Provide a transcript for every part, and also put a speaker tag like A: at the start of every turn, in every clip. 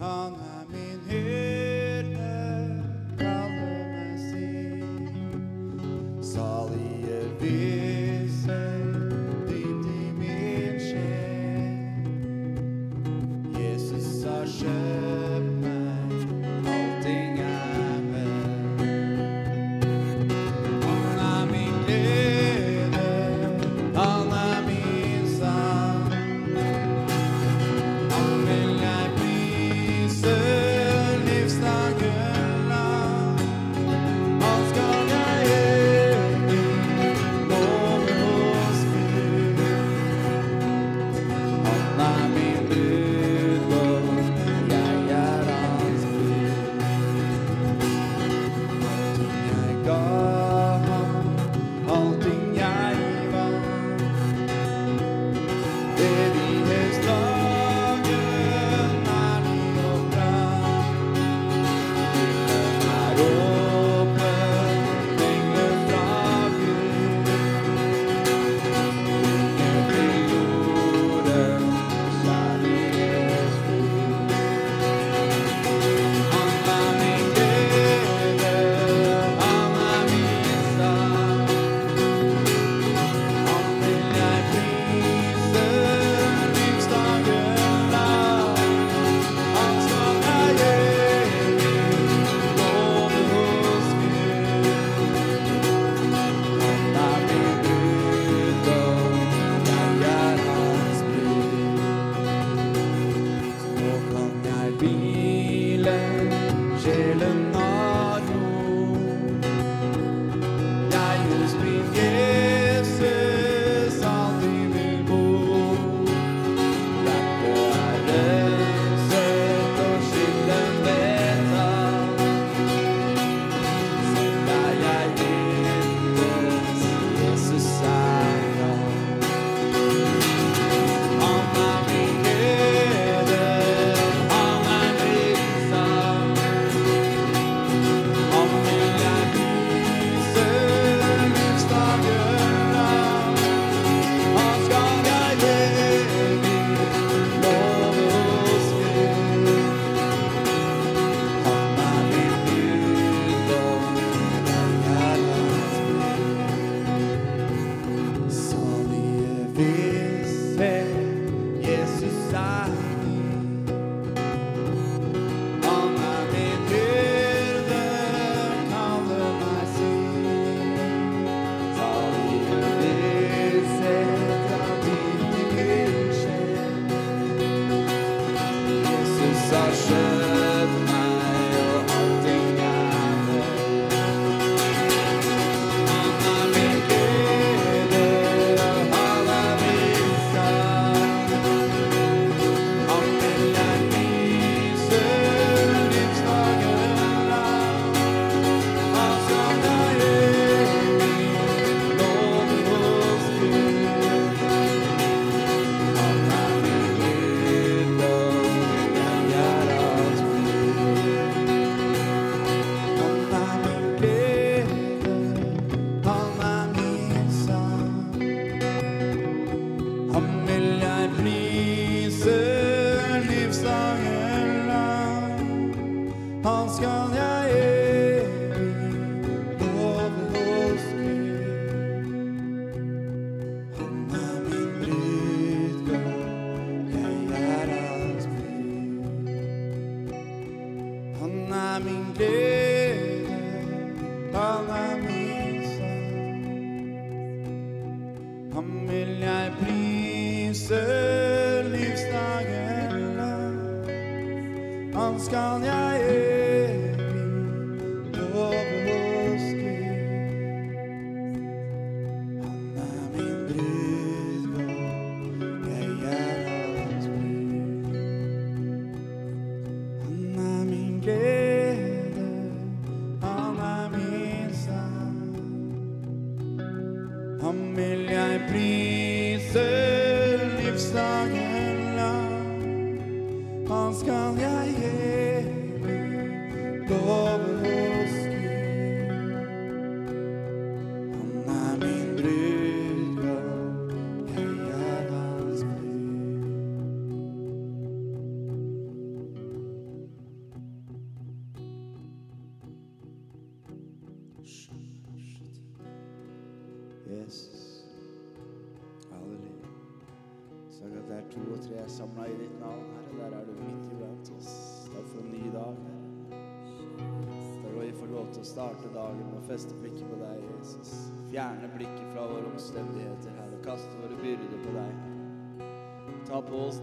A: Han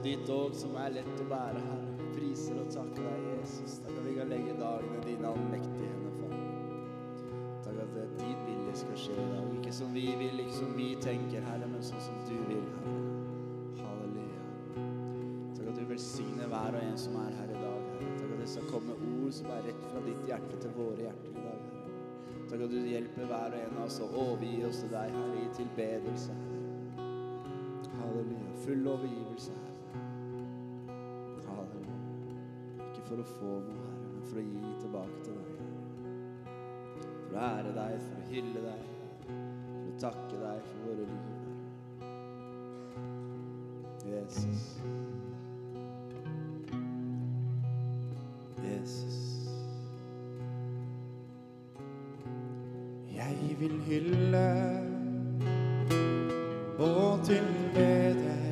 A: ditt åg som er lett å bære, Herre. Priser og takker deg, Jesus. Takk at vi kan legge dagene dine allmektige hender, Far. Takk at det er din vilje skal skje i dag. Ikke som vi vil, ikke som vi tenker, Herre, men sånn som du vil, Herre. Halleluja. Takk at du velsigner hver og en som er her i dag, Herre. Takk at det skal komme ord som er rett fra ditt hjerte til våre hjerter i dag, Herre. Takk at du hjelper hver og en av oss å overgi oss til deg, Herre, i tilbedelse, Herre. Halleluja. Full overgivelse, Herre. For å få noe, Herre, men for å gi tilbake til deg. For å ære deg, for å hylle deg, for å takke deg for våre liv. Jesus. Jesus. Jeg vil hylle og tilbe deg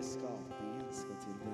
A: hele skapningen skal tilbe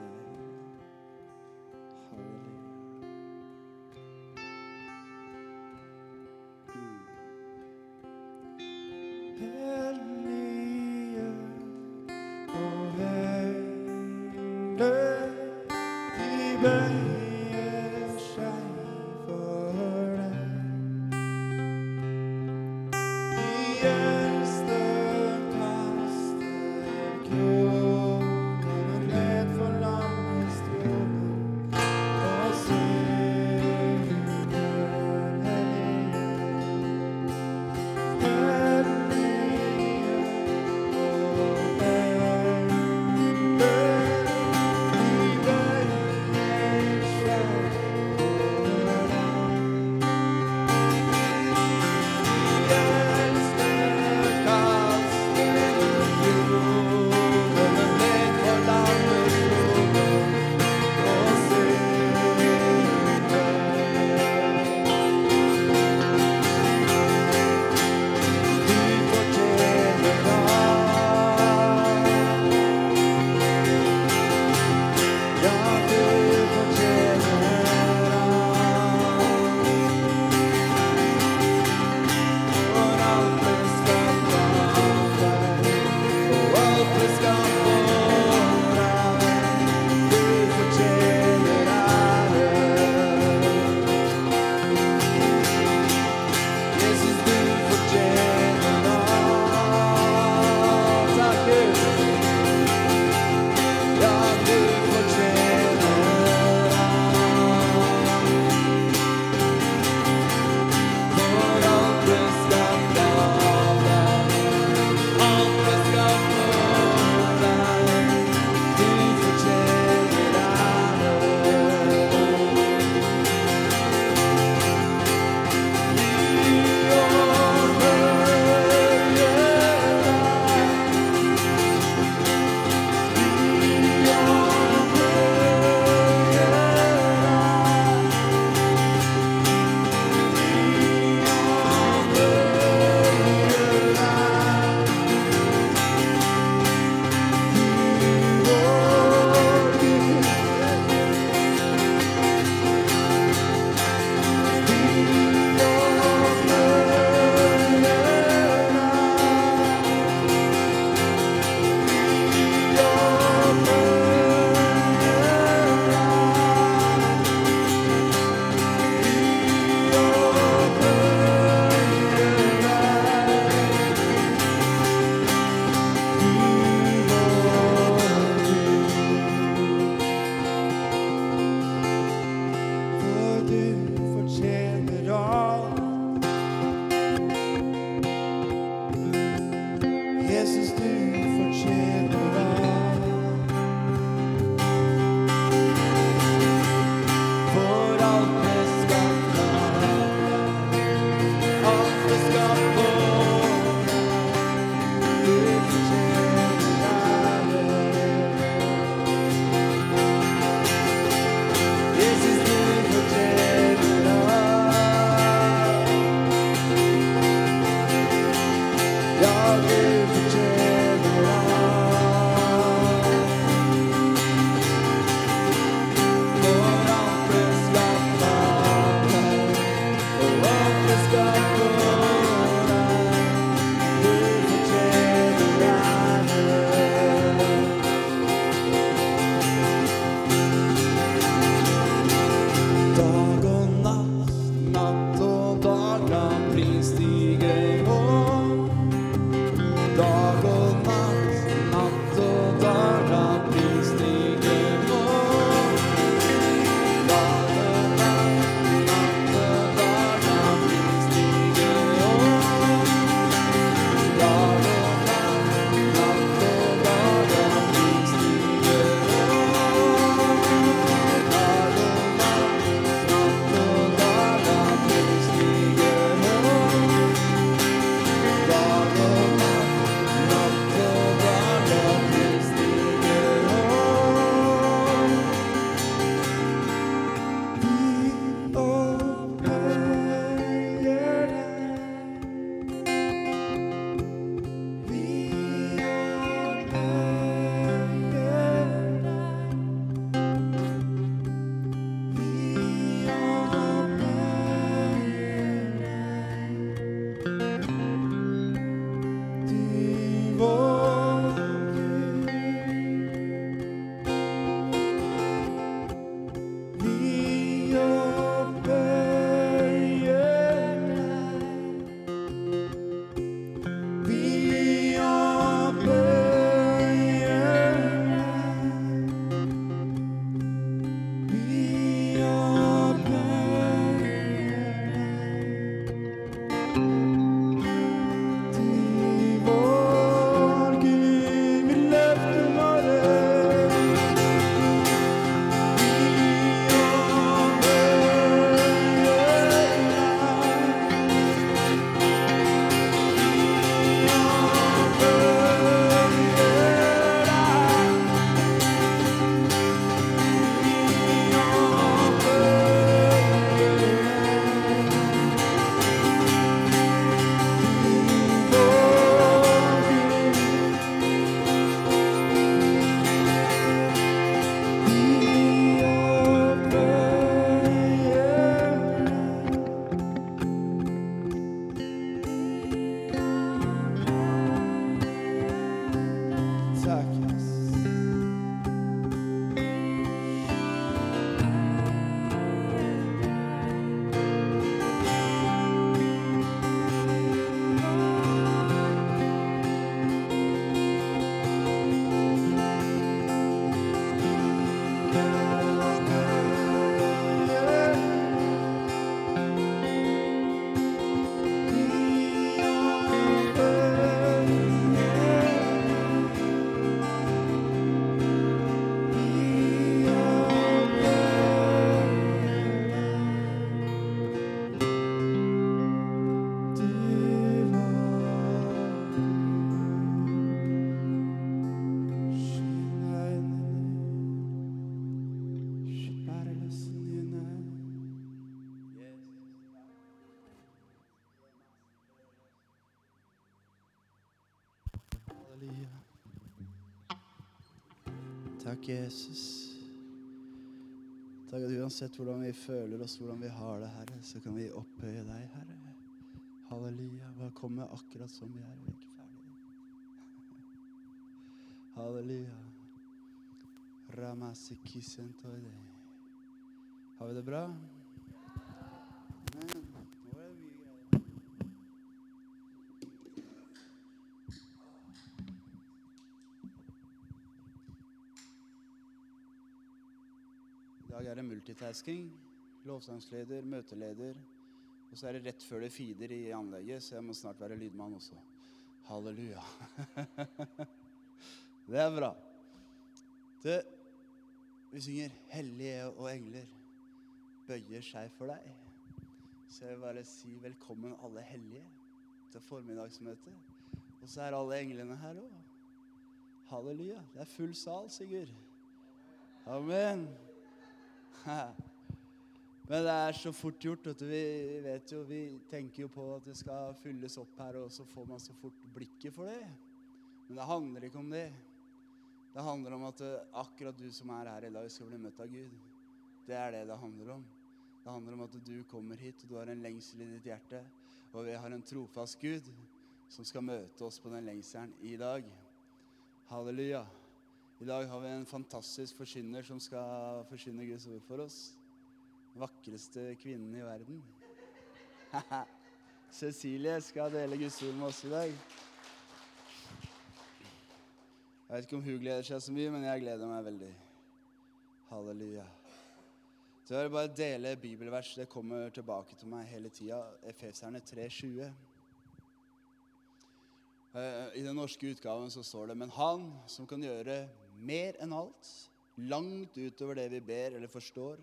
A: Takk, Jesus. Takk at uansett hvordan vi føler oss, hvordan vi har det, Herre, så kan vi opphøye deg, Herre. Halleluja. Bare komme akkurat som vi er. Vi ikke ferdige. Halleluja. Ramasikisentoide. Har vi det bra? Multitasking. Lovsangsleder, møteleder. Og så er det rett før det feeder i anlegget, så jeg må snart være lydmann også. Halleluja. det er bra. Det, vi synger 'Hellige og engler bøyer seg for deg'. Så jeg vil bare si velkommen alle hellige til formiddagsmøtet. Og så er alle englene her òg. Halleluja. Det er full sal, Sigurd. Amen. Men det er så fort gjort. Vet du. Vi vet jo, vi tenker jo på at det skal fylles opp her, og så får man så fort blikket for det. Men det handler ikke om det. Det handler om at eh, akkurat du som er her i dag, skal bli møtt av Gud. Det er det det handler om. Det handler om at du kommer hit, og du har en lengsel i ditt hjerte. Og vi har en trofast Gud som skal møte oss på den lengselen i dag. Halleluja. I dag har vi en fantastisk forkynner som skal forkynne Guds ord for oss. Den vakreste kvinnen i verden. Cecilie skal dele Guds ord med oss i dag. Jeg vet ikke om hun gleder seg så mye, men jeg gleder meg veldig. Halleluja. Så jeg vil bare dele bibelvers. Det kommer tilbake til meg hele tida. Efeserne 3,20. Eh, I den norske utgaven så står det Men han som kan gjøre mer enn alt, langt utover det vi ber eller forstår,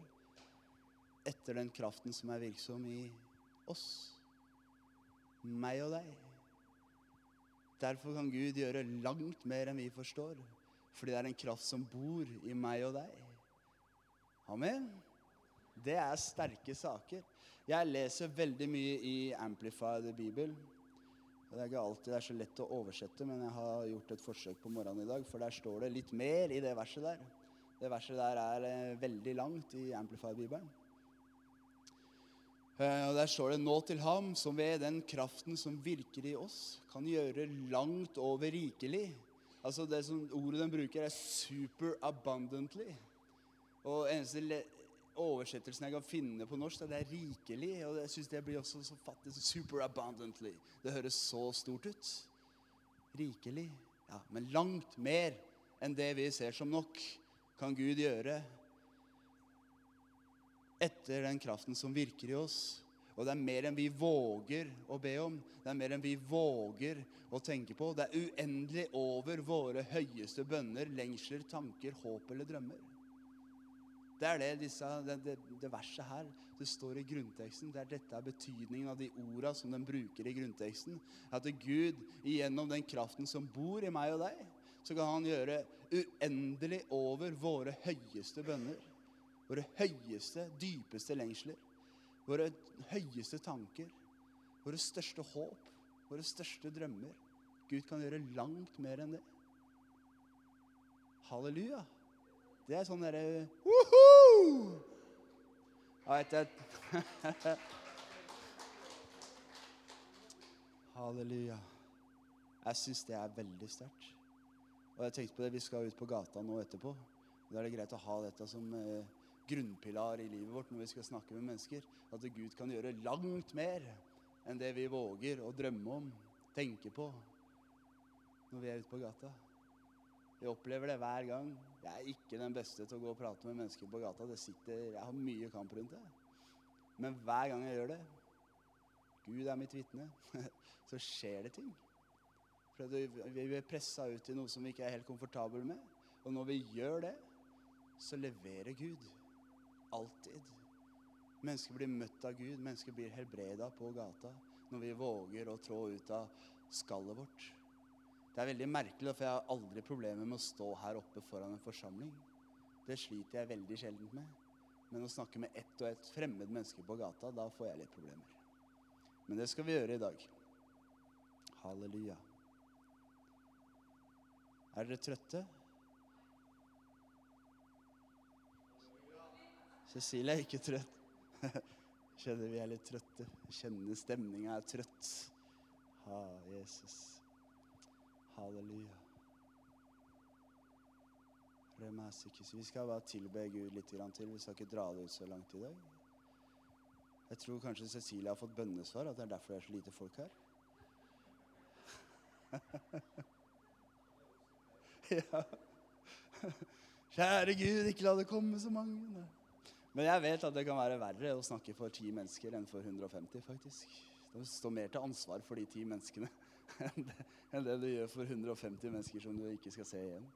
A: etter den kraften som er virksom i oss, meg og deg. Derfor kan Gud gjøre langt mer enn vi forstår, fordi det er en kraft som bor i meg og deg. Amen. Det er sterke saker. Jeg leser veldig mye i Amplified Bibel. Det er ikke alltid det er så lett å oversette, men jeg har gjort et forsøk på morgenen i dag, for der står det litt mer i det verset der. Det verset der er eh, veldig langt i Amplified-bibelen. Eh, og Der står det 'Nå til ham som ved den kraften som virker i oss, kan gjøre langt over rikelig'. Altså det som Ordet den bruker, er 'super abundantly'. Og eneste oversettelsen jeg kan finne på norsk, det er 'rikelig'. Og jeg syns det blir også så fattig. Superabundantly. Det høres så stort ut. Rikelig. Ja, men langt mer enn det vi ser som nok, kan Gud gjøre etter den kraften som virker i oss. Og det er mer enn vi våger å be om. Det er mer enn vi våger å tenke på. Det er uendelig over våre høyeste bønner, lengsler, tanker, håp eller drømmer. Det er det, disse, det, det, det verset her det står i grunnteksten. Det er dette er betydningen av de orda som den bruker i grunnteksten. At Gud gjennom den kraften som bor i meg og deg, så kan han gjøre uendelig over våre høyeste bønner. Våre høyeste, dypeste lengsler. Våre høyeste tanker. Våre største håp. Våre største drømmer. Gud kan gjøre langt mer enn det. Halleluja. Det er sånn derre Woho! Ja. Halleluja. Jeg syns det er veldig sterkt. Og jeg tenkte på det, vi skal ut på gata nå etterpå. Da er det greit å ha dette som eh, grunnpilar i livet vårt når vi skal snakke med mennesker. At Gud kan gjøre langt mer enn det vi våger å drømme om, tenke på, når vi er ute på gata. Jeg opplever det hver gang. Jeg er ikke den beste til å gå og prate med mennesker på gata. Det sitter, jeg har mye kamp rundt det. Men hver gang jeg gjør det, Gud er mitt vitne, så skjer det ting. For vi blir pressa ut i noe som vi ikke er helt komfortable med. Og når vi gjør det, så leverer Gud. Alltid. Mennesker blir møtt av Gud. Mennesker blir helbreda på gata når vi våger å trå ut av skallet vårt. Det er veldig merkelig, for jeg har aldri problemer med å stå her oppe foran en forsamling. Det sliter jeg veldig sjelden med. Men å snakke med ett og ett fremmed menneske på gata, da får jeg litt problemer. Men det skal vi gjøre i dag. Halleluja. Er dere trøtte? Cecilie er ikke trøtt. Kjenner vi er litt trøtte. Kjenner stemninga er trøtt. Ha, Jesus. Halleluja. Vi skal bare tilbe Gud litt til. Vi skal ikke dra det ut så langt i dag. Jeg tror kanskje Cecilie har fått bønnesvar, at det er derfor det er så lite folk her. ja. Kjære Gud, ikke la det komme så mange. Men jeg vet at det kan være verre å snakke for ti mennesker enn for 150, faktisk. Det står mer til ansvar for de ti menneskene enn det, du gjør for 150 mennesker som du ikke skal se igjen.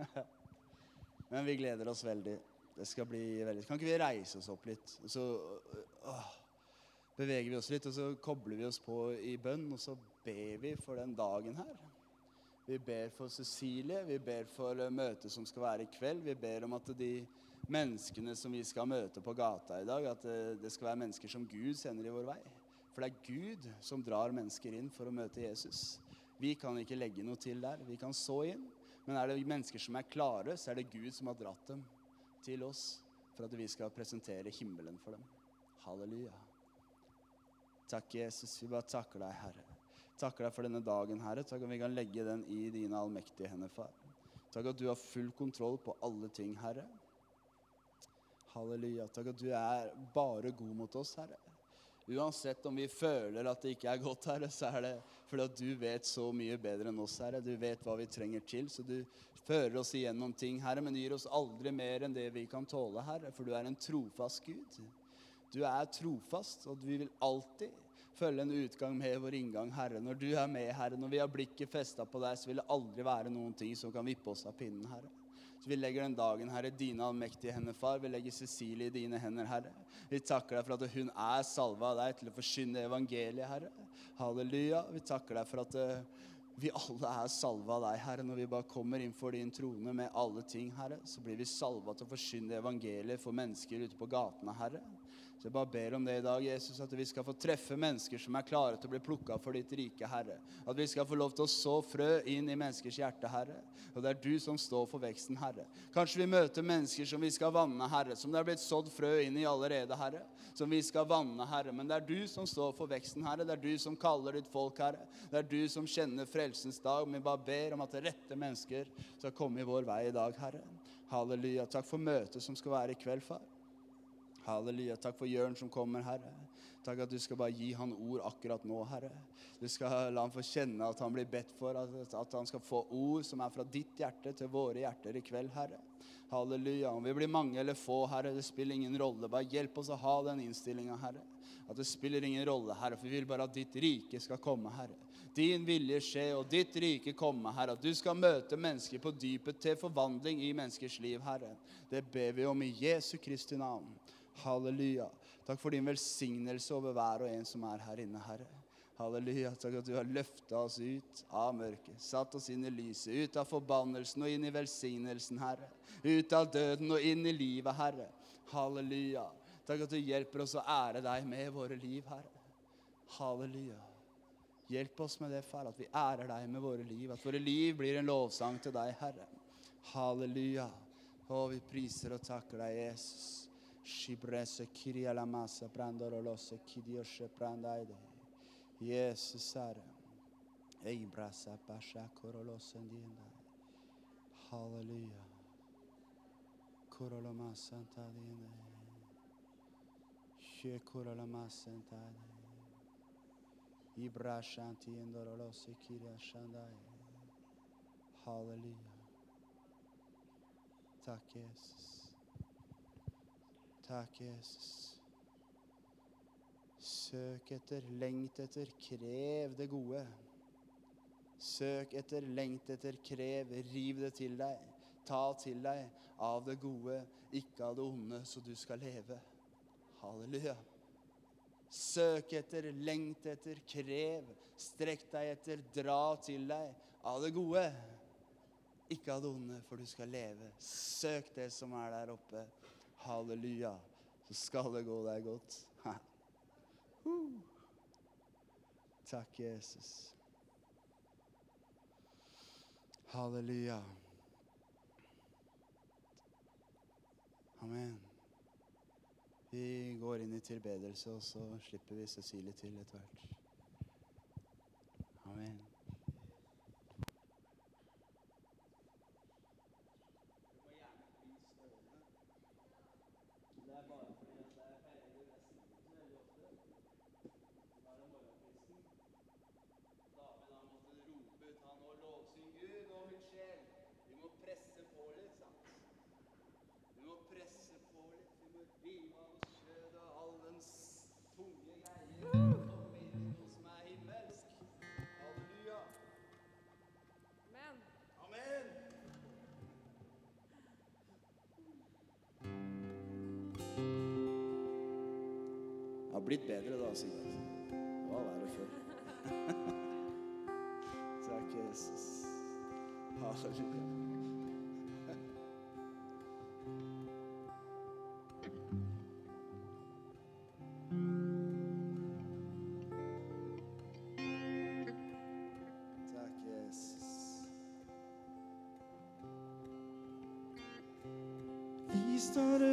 A: Men vi gleder oss veldig. Det skal bli veldig Kan ikke vi reise oss opp litt? Og så åh, beveger vi oss litt, og så kobler vi oss på i bønn, og så ber vi for den dagen her. Vi ber for Cecilie, vi ber for eh, møtet som skal være i kveld. Vi ber om at de menneskene som vi skal møte på gata i dag, at eh, det skal være mennesker som Gud sender i vår vei. For det er Gud som drar mennesker inn for å møte Jesus. Vi kan ikke legge noe til der. Vi kan så inn. Men er det mennesker som er klare, så er det Gud som har dratt dem til oss for at vi skal presentere himmelen for dem. Halleluja. Takk, Jesus. Vi bare takker deg, Herre. Takker deg for denne dagen, Herre. Takk at vi kan legge den i dine allmektige hender, far. Takk at du har full kontroll på alle ting, Herre. Halleluja. Takk at du er bare god mot oss, Herre. Uansett om vi føler at det ikke er godt, Herre, så er det fordi at du vet så mye bedre enn oss, Herre. Du vet hva vi trenger til, så du fører oss igjennom ting, Herre, men du gir oss aldri mer enn det vi kan tåle, Herre, for du er en trofast Gud. Du er trofast, og vi vil alltid følge en utgang med vår inngang, Herre. Når du er med, Herre, når vi har blikket festa på deg, så vil det aldri være noen ting som kan vippe oss av pinnen, Herre. Så vi legger den dagen, Herre, dine allmektige hender, far. Vi legger Cecilie i dine hender, Herre. Vi takker deg for at hun er salva av deg til å forsyne evangeliet, Herre. Halleluja. Vi takker deg for at uh, vi alle er salva av deg, Herre. Når vi bare kommer inn for din trone med alle ting, Herre, så blir vi salva til å forsyne evangeliet for mennesker ute på gatene, Herre. Så jeg bare ber om det i dag, Jesus, at vi skal få treffe mennesker som er klare til å bli plukka for ditt rike, Herre. At vi skal få lov til å så frø inn i menneskers hjerte, Herre. Og det er du som står for veksten, Herre. Kanskje vi møter mennesker som vi skal vanne, Herre. Som det er blitt sådd frø inn i allerede, Herre. Som vi skal vanne, Herre. Men det er du som står for veksten, Herre. Det er du som kaller ditt folk, Herre. Det er du som kjenner frelsens dag. Vi bare ber om at rette mennesker skal komme i vår vei i dag, Herre. Halleluja. Takk for møtet som skal være i kveld, far. Halleluja. Takk for Jørn som kommer, Herre. Takk at du skal bare gi han ord akkurat nå, Herre. Du skal la han få kjenne at han blir bedt for, at, at han skal få ord som er fra ditt hjerte til våre hjerter i kveld, Herre. Halleluja. Om vi blir mange eller få, Herre, det spiller ingen rolle. Bare hjelp oss å ha den innstillinga, Herre. At det spiller ingen rolle, Herre, for vi vil bare at ditt rike skal komme, Herre. Din vilje skje, og ditt rike komme, Herre. At du skal møte mennesker på dypet til forvandling i menneskers liv, Herre. Det ber vi om i Jesu Kristi navn. Halleluja. Takk for din velsignelse over hver og en som er her inne, Herre. Halleluja. Takk at du har løfta oss ut av mørket, satt oss inn i lyset, ut av forbannelsen og inn i velsignelsen, Herre. Ut av døden og inn i livet, Herre. Halleluja. Takk at du hjelper oss å ære deg med våre liv, Herre. Halleluja. Hjelp oss med det, far, at vi ærer deg med våre liv. At våre liv blir en lovsang til deg, Herre. Halleluja. Å, vi priser og takker deg, Jesus. Shibrese kiria la massa prandorolose kidioshe prandaide. Yes, Sara. Eibrasa pasha korolose ndienda. Hallelujah. Koroloma santa diende. She koroloma santa diende. Ibra shanti endorolose kiria shandai. Hallelujah. Tak Jesus. Takk, Jesus. Søk etter, lengt etter, krev det gode. Søk etter, lengt etter, krev, riv det til deg. Ta til deg av det gode, ikke av det onde, så du skal leve. Halleluja. Søk etter, lengt etter, krev, strekk deg etter, dra til deg av det gode. Ikke av det onde, for du skal leve. Søk det som er der oppe. Halleluja. Så skal det gå deg godt. Uh. Takk, Jesus. Halleluja. Amen.
B: Vi går inn i tilbedelse, og så slipper vi Cecilie til etter hvert. Amen. bedre, da, Sigurd. Det var verre før.
A: Så jeg er Halleluja. started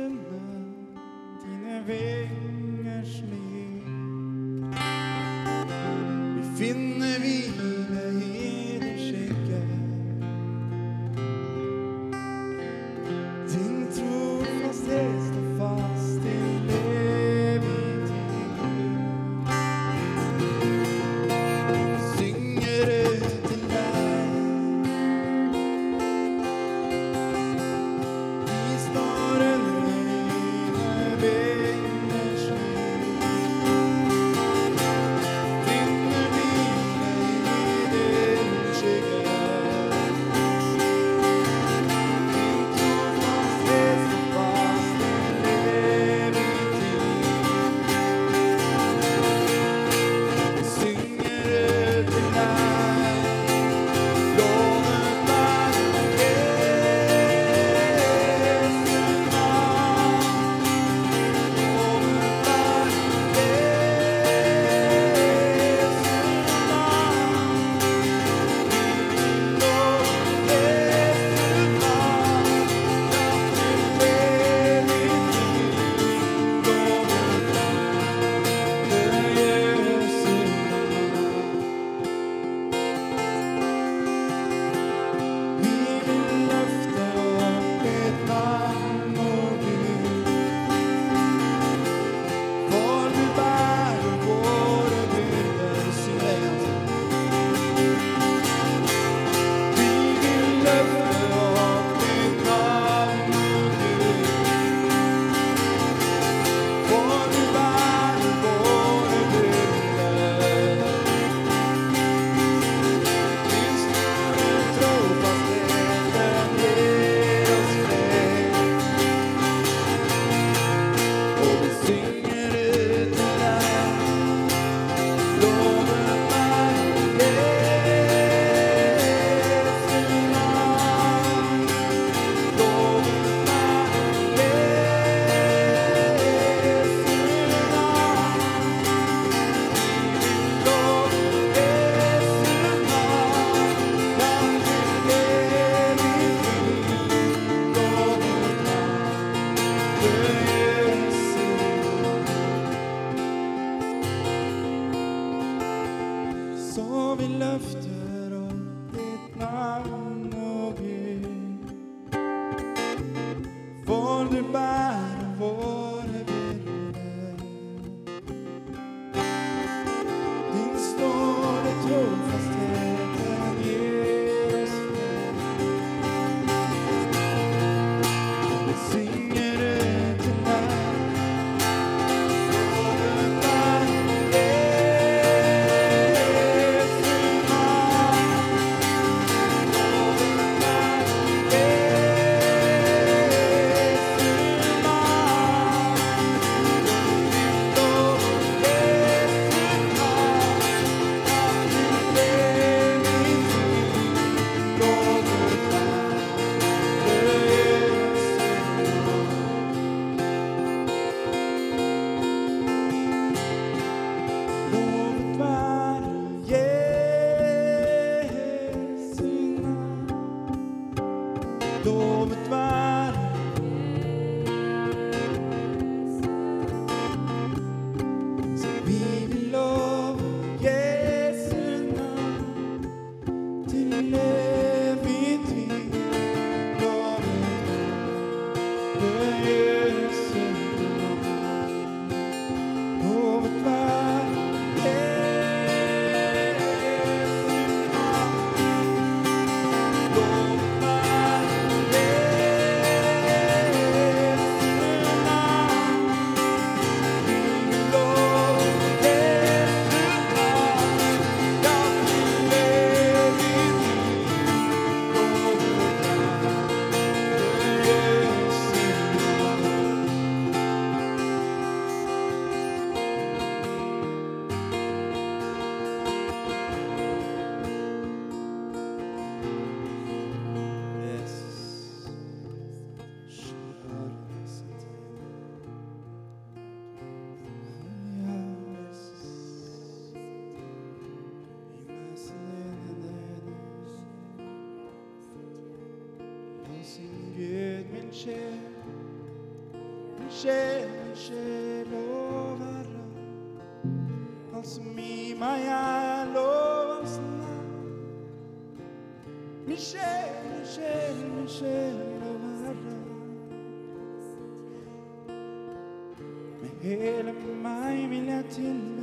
A: hele meg vil jeg tilbe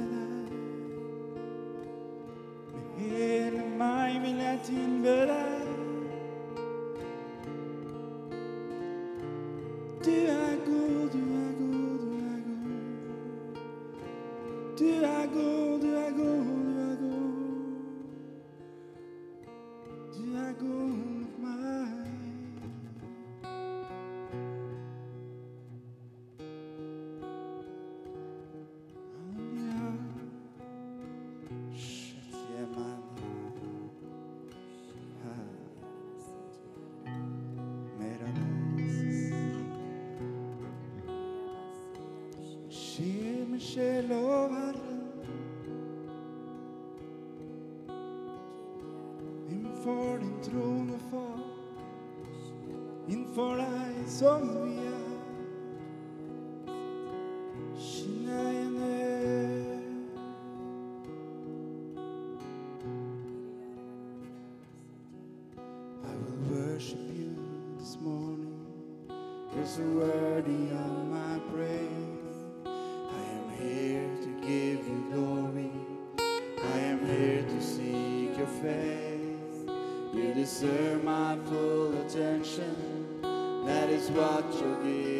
A: what you give.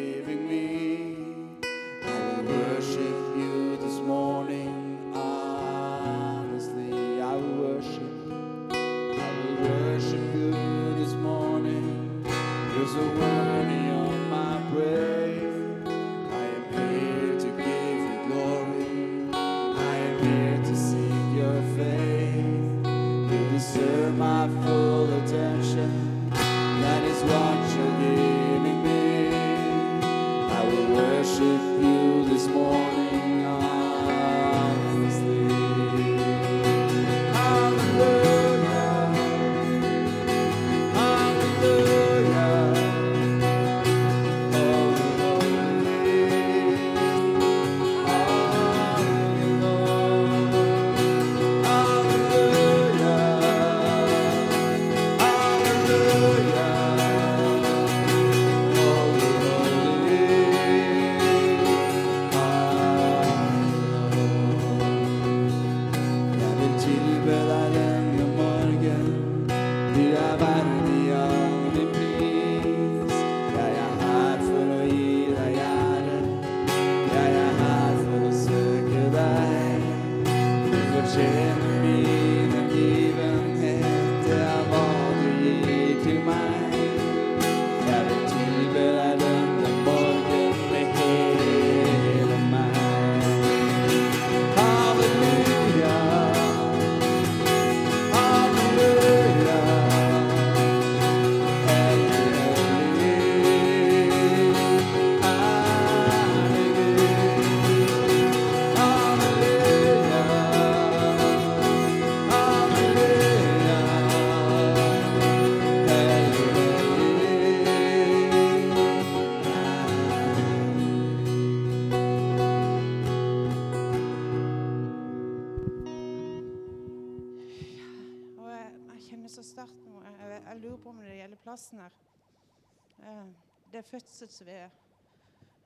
C: Fødselsved.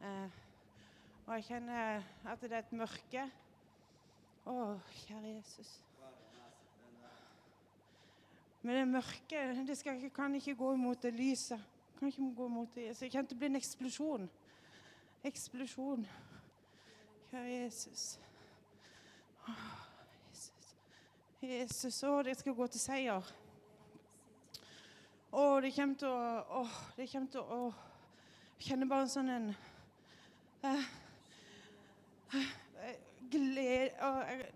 C: Eh, og jeg kjenner at det er et mørke. Å, kjære Jesus. Men det mørket det skal, kan ikke gå imot det lyset. Kan ikke gå imot det. Så jeg kjente det ble en eksplosjon. Eksplosjon. Kjære Jesus. Jesus. Jesus, å, det skal gå til seier. Å, det kommer til å Å, det kommer til å å, kjenner bare en sånn en uh, glede, å,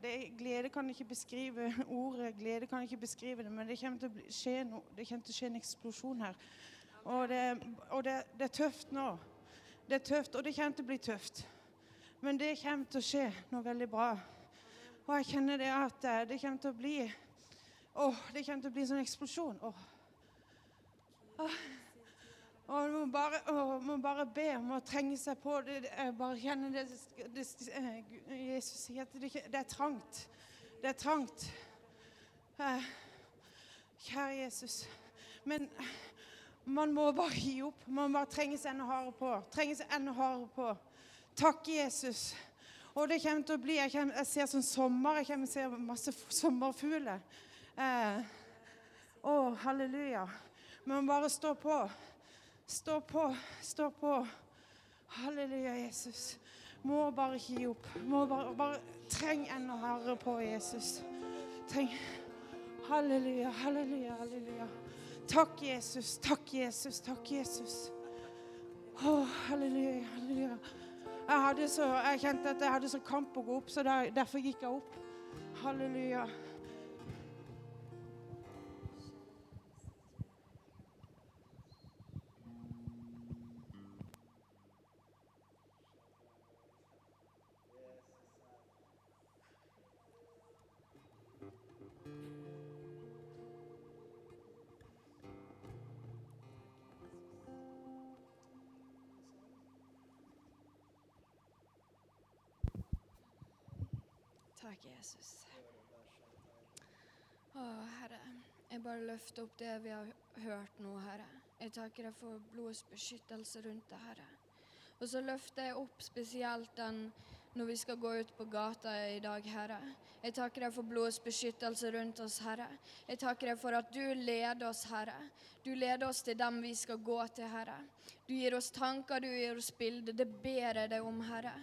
C: det, glede kan ikke beskrive ordet. Glede kan ikke beskrive det, men det kommer til å skje no, kommer til å skje en eksplosjon her. Og, det, og det, det er tøft nå. Det er tøft, og det kommer til å bli tøft. Men det kommer til å skje noe veldig bra. Og jeg kjenner det at eh, det kommer til å bli Åh, det kommer til å bli en sånn eksplosjon. Åh. Åh. Og man bare, å, man bare be om å trenge seg på. Det, jeg bare kjenner det, det, Jesus sier at det, det er trangt. Det er trangt. Eh, Kjære Jesus. Men man må bare gi opp. Man bare trenger seg enda hardere på. Trenger seg enda hardere på. Takk, Jesus. Og det kommer til å bli Jeg, kommer, jeg ser sånn sommer. Jeg kommer til å se masse sommerfugler. Eh, å, halleluja. Men bare stå på. Stå på. Stå på. Halleluja, Jesus. Må bare ikke gi opp. Må bare, bare Treng enda hardere på, Jesus. Treng Halleluja, halleluja, halleluja. Takk, Jesus. Takk, Jesus. Takk, Jesus. Å, halleluja, halleluja. Jeg, så, jeg kjente at jeg hadde så kamp å gå opp, så der, derfor gikk jeg opp. Halleluja.
D: Takk, Jesus. Å, Herre, jeg bare løfter opp det vi har hørt nå, Herre. Jeg takker deg for blodets beskyttelse rundt det, Herre. Og så løfter jeg opp spesielt den når vi skal gå ut på gata i dag, Herre. Jeg takker deg for blodets beskyttelse rundt oss, Herre. Jeg takker deg for at du leder oss, Herre. Du leder oss til dem vi skal gå til, Herre. Du gir oss tanker, du gir oss bilder. Det ber jeg deg om, Herre.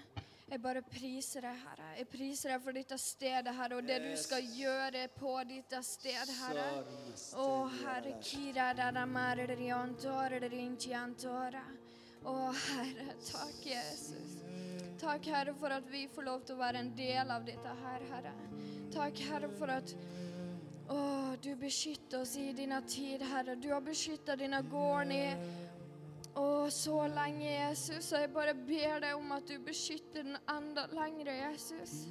D: Jeg bare priser deg, Herre. Jeg priser deg for dette stedet, Herre, og det du skal gjøre på dette sted, Herre. Å, Herre, kira. Å, Herre, takk, Jesus. Takk, Herre, for at vi får lov til å være en del av dette her, Herre. Takk, Herre, for at å, du beskytter oss i denne tid, Herre. Du har beskyttet denne gården i å, så lenge, Jesus. Og jeg bare ber deg om at du beskytter den enda lengre, Jesus.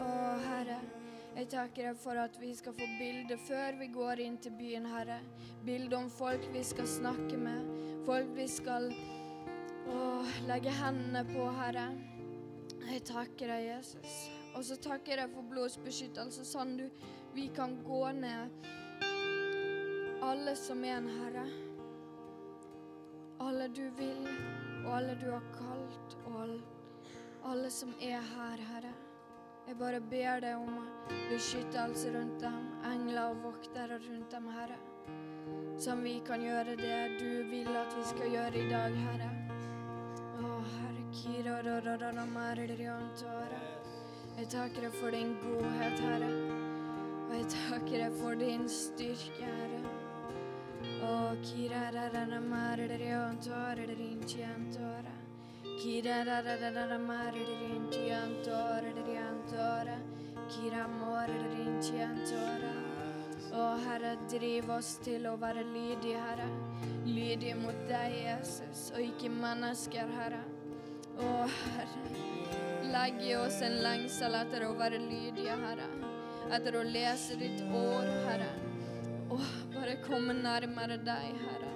D: Å, Herre. Jeg takker deg for at vi skal få bilde før vi går inn til byen, Herre. Bilde om folk vi skal snakke med, folk vi skal å, legge hendene på, Herre. Jeg takker deg, Jesus. Og så takker jeg deg for blodets beskyttelse, sånn du, vi kan gå ned alle som er en, Herre. Alle du vil, og alle du har kalt, og alle, alle som er her, Herre. Jeg bare ber deg om beskyttelse rundt dem, engler og voktere rundt dem, Herre. Som vi kan gjøre det du vil at vi skal gjøre i dag, Herre. Jeg takker deg for din godhet, Herre. Og jeg takker deg for din styrke, Herre. Og Herre, driv oss til å være lydige, Herre. Lydige mot deg, Jesus, og ikke mennesker, Herre. Å, Herre, legg i oss en lengsel etter å være lydige, Herre. Etter å lese ditt ord, Herre. Å, bare komme nærmere deg, Herre.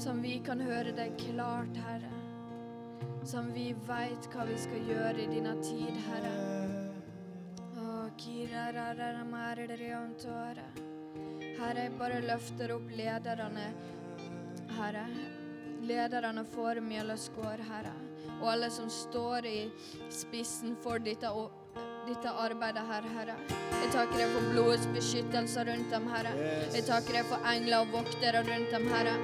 D: Som vi kan høre deg klart, Herre. Som vi veit hva vi skal gjøre i dina tid, Herre. Herre, jeg bare løfter opp lederne, Herre. Lederne for Mjølesgård, Herre. Og alle som står i spissen for dette, dette arbeidet her, Herre. Jeg takker deg for blodets beskyttelse rundt dem, Herre. Jeg takker deg for engler og voktere rundt dem, Herre.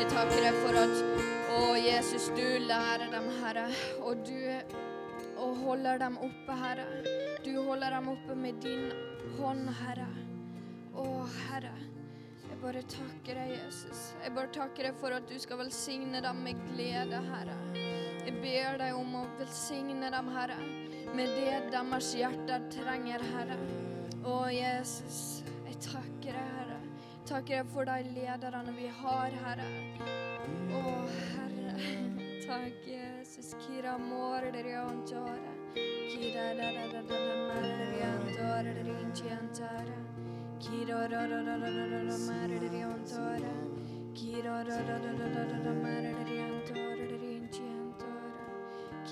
D: Jeg takker deg for at Å, Jesus, du lærer dem, Herre. Og du og holder dem oppe, Herre. Du holder dem oppe med din hånd, Herre. Å, Herre. Jeg bare takker deg, Jesus. Jeg bare takker deg for at du skal velsigne dem med glede, Herre. Jeg ber deg om å velsigne dem, Herre, med det deres hjerter trenger, Herre. Å, Jesus, jeg takker deg, Herre. Takker deg for de lederne vi har, Herre. Å, Herre. Takk, Jesus. Kira
A: morderiontore. Kira.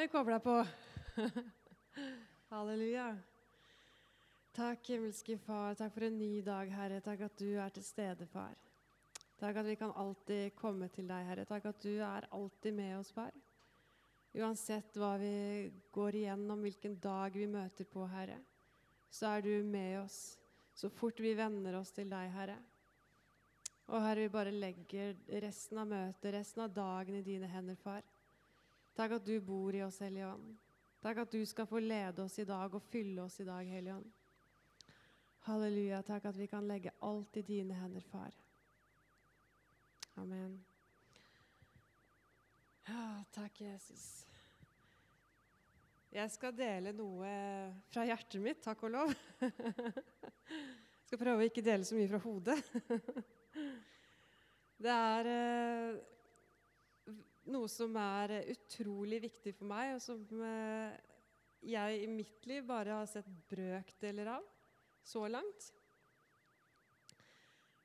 E: vi
B: kobla på. Halleluja. Takk, himmelske Far. Takk for en ny dag, Herre. Takk at du er til stede, Far. Takk at vi kan alltid komme til deg, Herre. Takk at du er alltid med oss, Far. Uansett hva vi går igjennom, hvilken dag vi møter på, Herre, så er du med oss så fort vi venner oss til deg, Herre. Og Herre, vi bare legger resten av møtet, resten av dagen i dine hender, Far. Takk at du bor i oss, Hellige Ånd. Takk at du skal få lede oss i dag og fylle oss i dag, Hellige Ånd. Halleluja. Takk at vi kan legge alt i dine hender, Far. Amen. Ja, takk, Jesus. Jeg skal dele noe fra hjertet mitt, takk og lov. Jeg skal prøve å ikke dele så mye fra hodet. Det er eh, noe som er utrolig viktig for meg, og som eh, jeg i mitt liv bare har sett brøkdeler av så langt.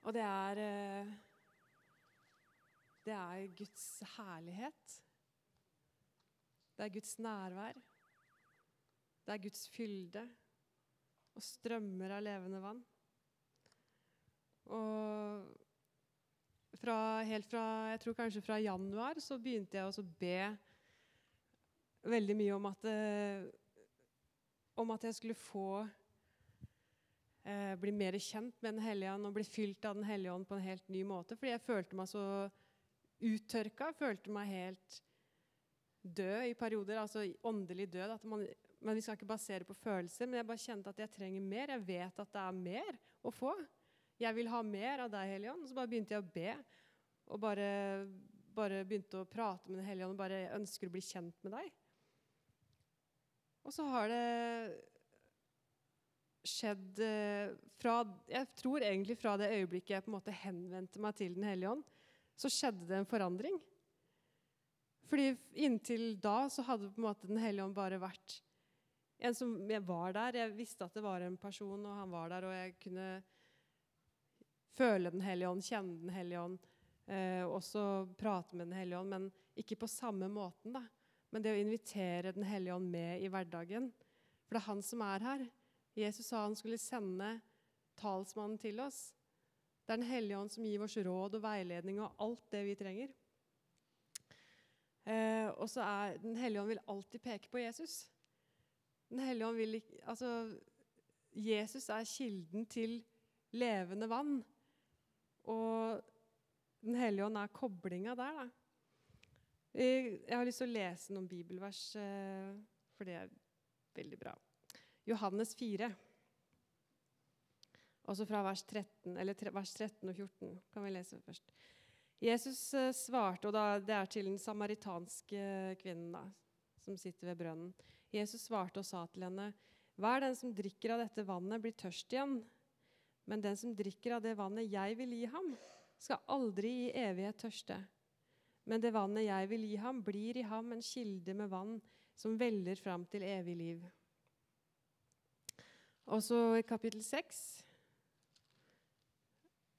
B: Og det er eh, Det er Guds herlighet. Det er Guds nærvær. Det er Guds fylde og strømmer av levende vann. Og fra, helt fra jeg tror kanskje fra januar så begynte jeg å be veldig mye om at, eh, om at jeg skulle få eh, bli mer kjent med Den hellige ånd og bli fylt av Den hellige ånd på en helt ny måte. Fordi jeg følte meg så uttørka, følte meg helt død i perioder. Altså åndelig død. man men vi skal ikke basere på følelser. Men jeg bare kjente at jeg trenger mer. Jeg vet at det er mer å få. Jeg vil ha mer av deg, Hellige Ånd. Så bare begynte jeg å be. Og bare, bare begynte å prate med Den hellige ånd og bare ønsker å bli kjent med deg. Og så har det skjedd eh, fra Jeg tror egentlig fra det øyeblikket jeg på en måte henvendte meg til Den hellige ånd, så skjedde det en forandring. Fordi inntil da så hadde på en måte Den hellige ånd bare vært en som jeg var der. Jeg visste at det var en person, og han var der, og jeg kunne føle Den hellige ånd, kjenne Den hellige ånd, eh, også prate med Den hellige ånd, men ikke på samme måten. da. Men det å invitere Den hellige ånd med i hverdagen. For det er han som er her. Jesus sa han skulle sende talsmannen til oss. Det er Den hellige ånd som gir oss råd og veiledning og alt det vi trenger. Eh, og så er Den hellige ånd vil alltid peke på Jesus. Den hellige ånd vil ikke Altså, Jesus er kilden til levende vann. Og Den hellige ånd er koblinga der, da. Jeg har lyst til å lese noen bibelvers, eh, for det er veldig bra. Johannes 4. Også fra vers 13, eller vers 13 og 14 kan vi lese først. Jesus eh, svarte, og det er til den samaritanske kvinnen da, som sitter ved brønnen. Jesus svarte og sa til henne, Hver den som drikker av dette vannet, blir tørst igjen. Men den som drikker av det vannet jeg vil gi ham, skal aldri i evighet tørste. Men det vannet jeg vil gi ham, blir i ham en kilde med vann som veller fram til evig liv. Og så i kapittel 6,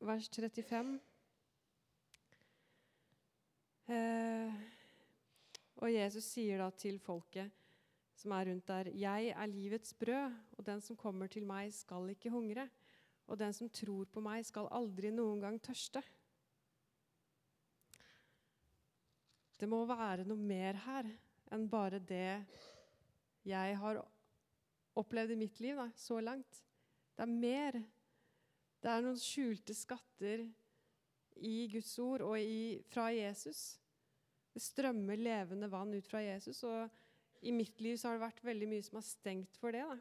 B: vers 35. Eh, og Jesus sier da til folket som er rundt der, 'Jeg er livets brød, og den som kommer til meg, skal ikke hungre.' 'Og den som tror på meg, skal aldri noen gang tørste.' Det må være noe mer her enn bare det jeg har opplevd i mitt liv da, så langt. Det er mer. Det er noen skjulte skatter i Guds ord og i, fra Jesus. Det strømmer levende vann ut fra Jesus. og I mitt liv så har det vært veldig mye som har stengt for det. Da.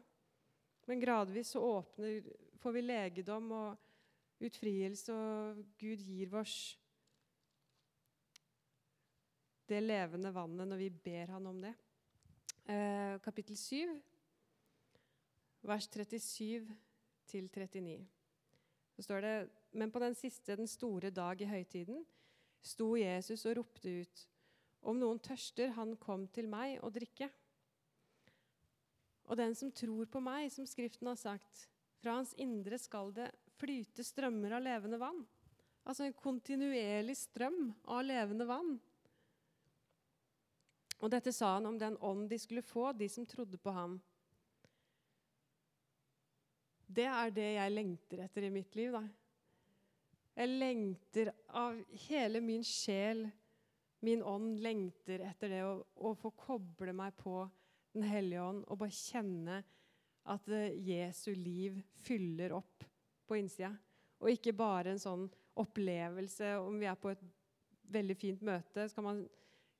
B: Men gradvis så åpner, får vi legedom og utfrielse, og Gud gir oss det levende vannet når vi ber Han om det. Eh, kapittel 7, vers 37 til 39. Så står det Men på den siste, den store dag i høytiden, sto Jesus og ropte ut. Om noen tørster, han kom til meg og drikke. Og den som tror på meg, som Skriften har sagt, fra hans indre skal det flyte strømmer av levende vann. Altså en kontinuerlig strøm av levende vann. Og dette sa han om den ånd de skulle få, de som trodde på ham. Det er det jeg lengter etter i mitt liv. da. Jeg lengter av hele min sjel, min ånd, lengter etter det å, å få koble meg på Den hellige ånd og bare kjenne at eh, Jesu liv fyller opp på innsida. Og ikke bare en sånn opplevelse om vi er på et veldig fint møte. så kan man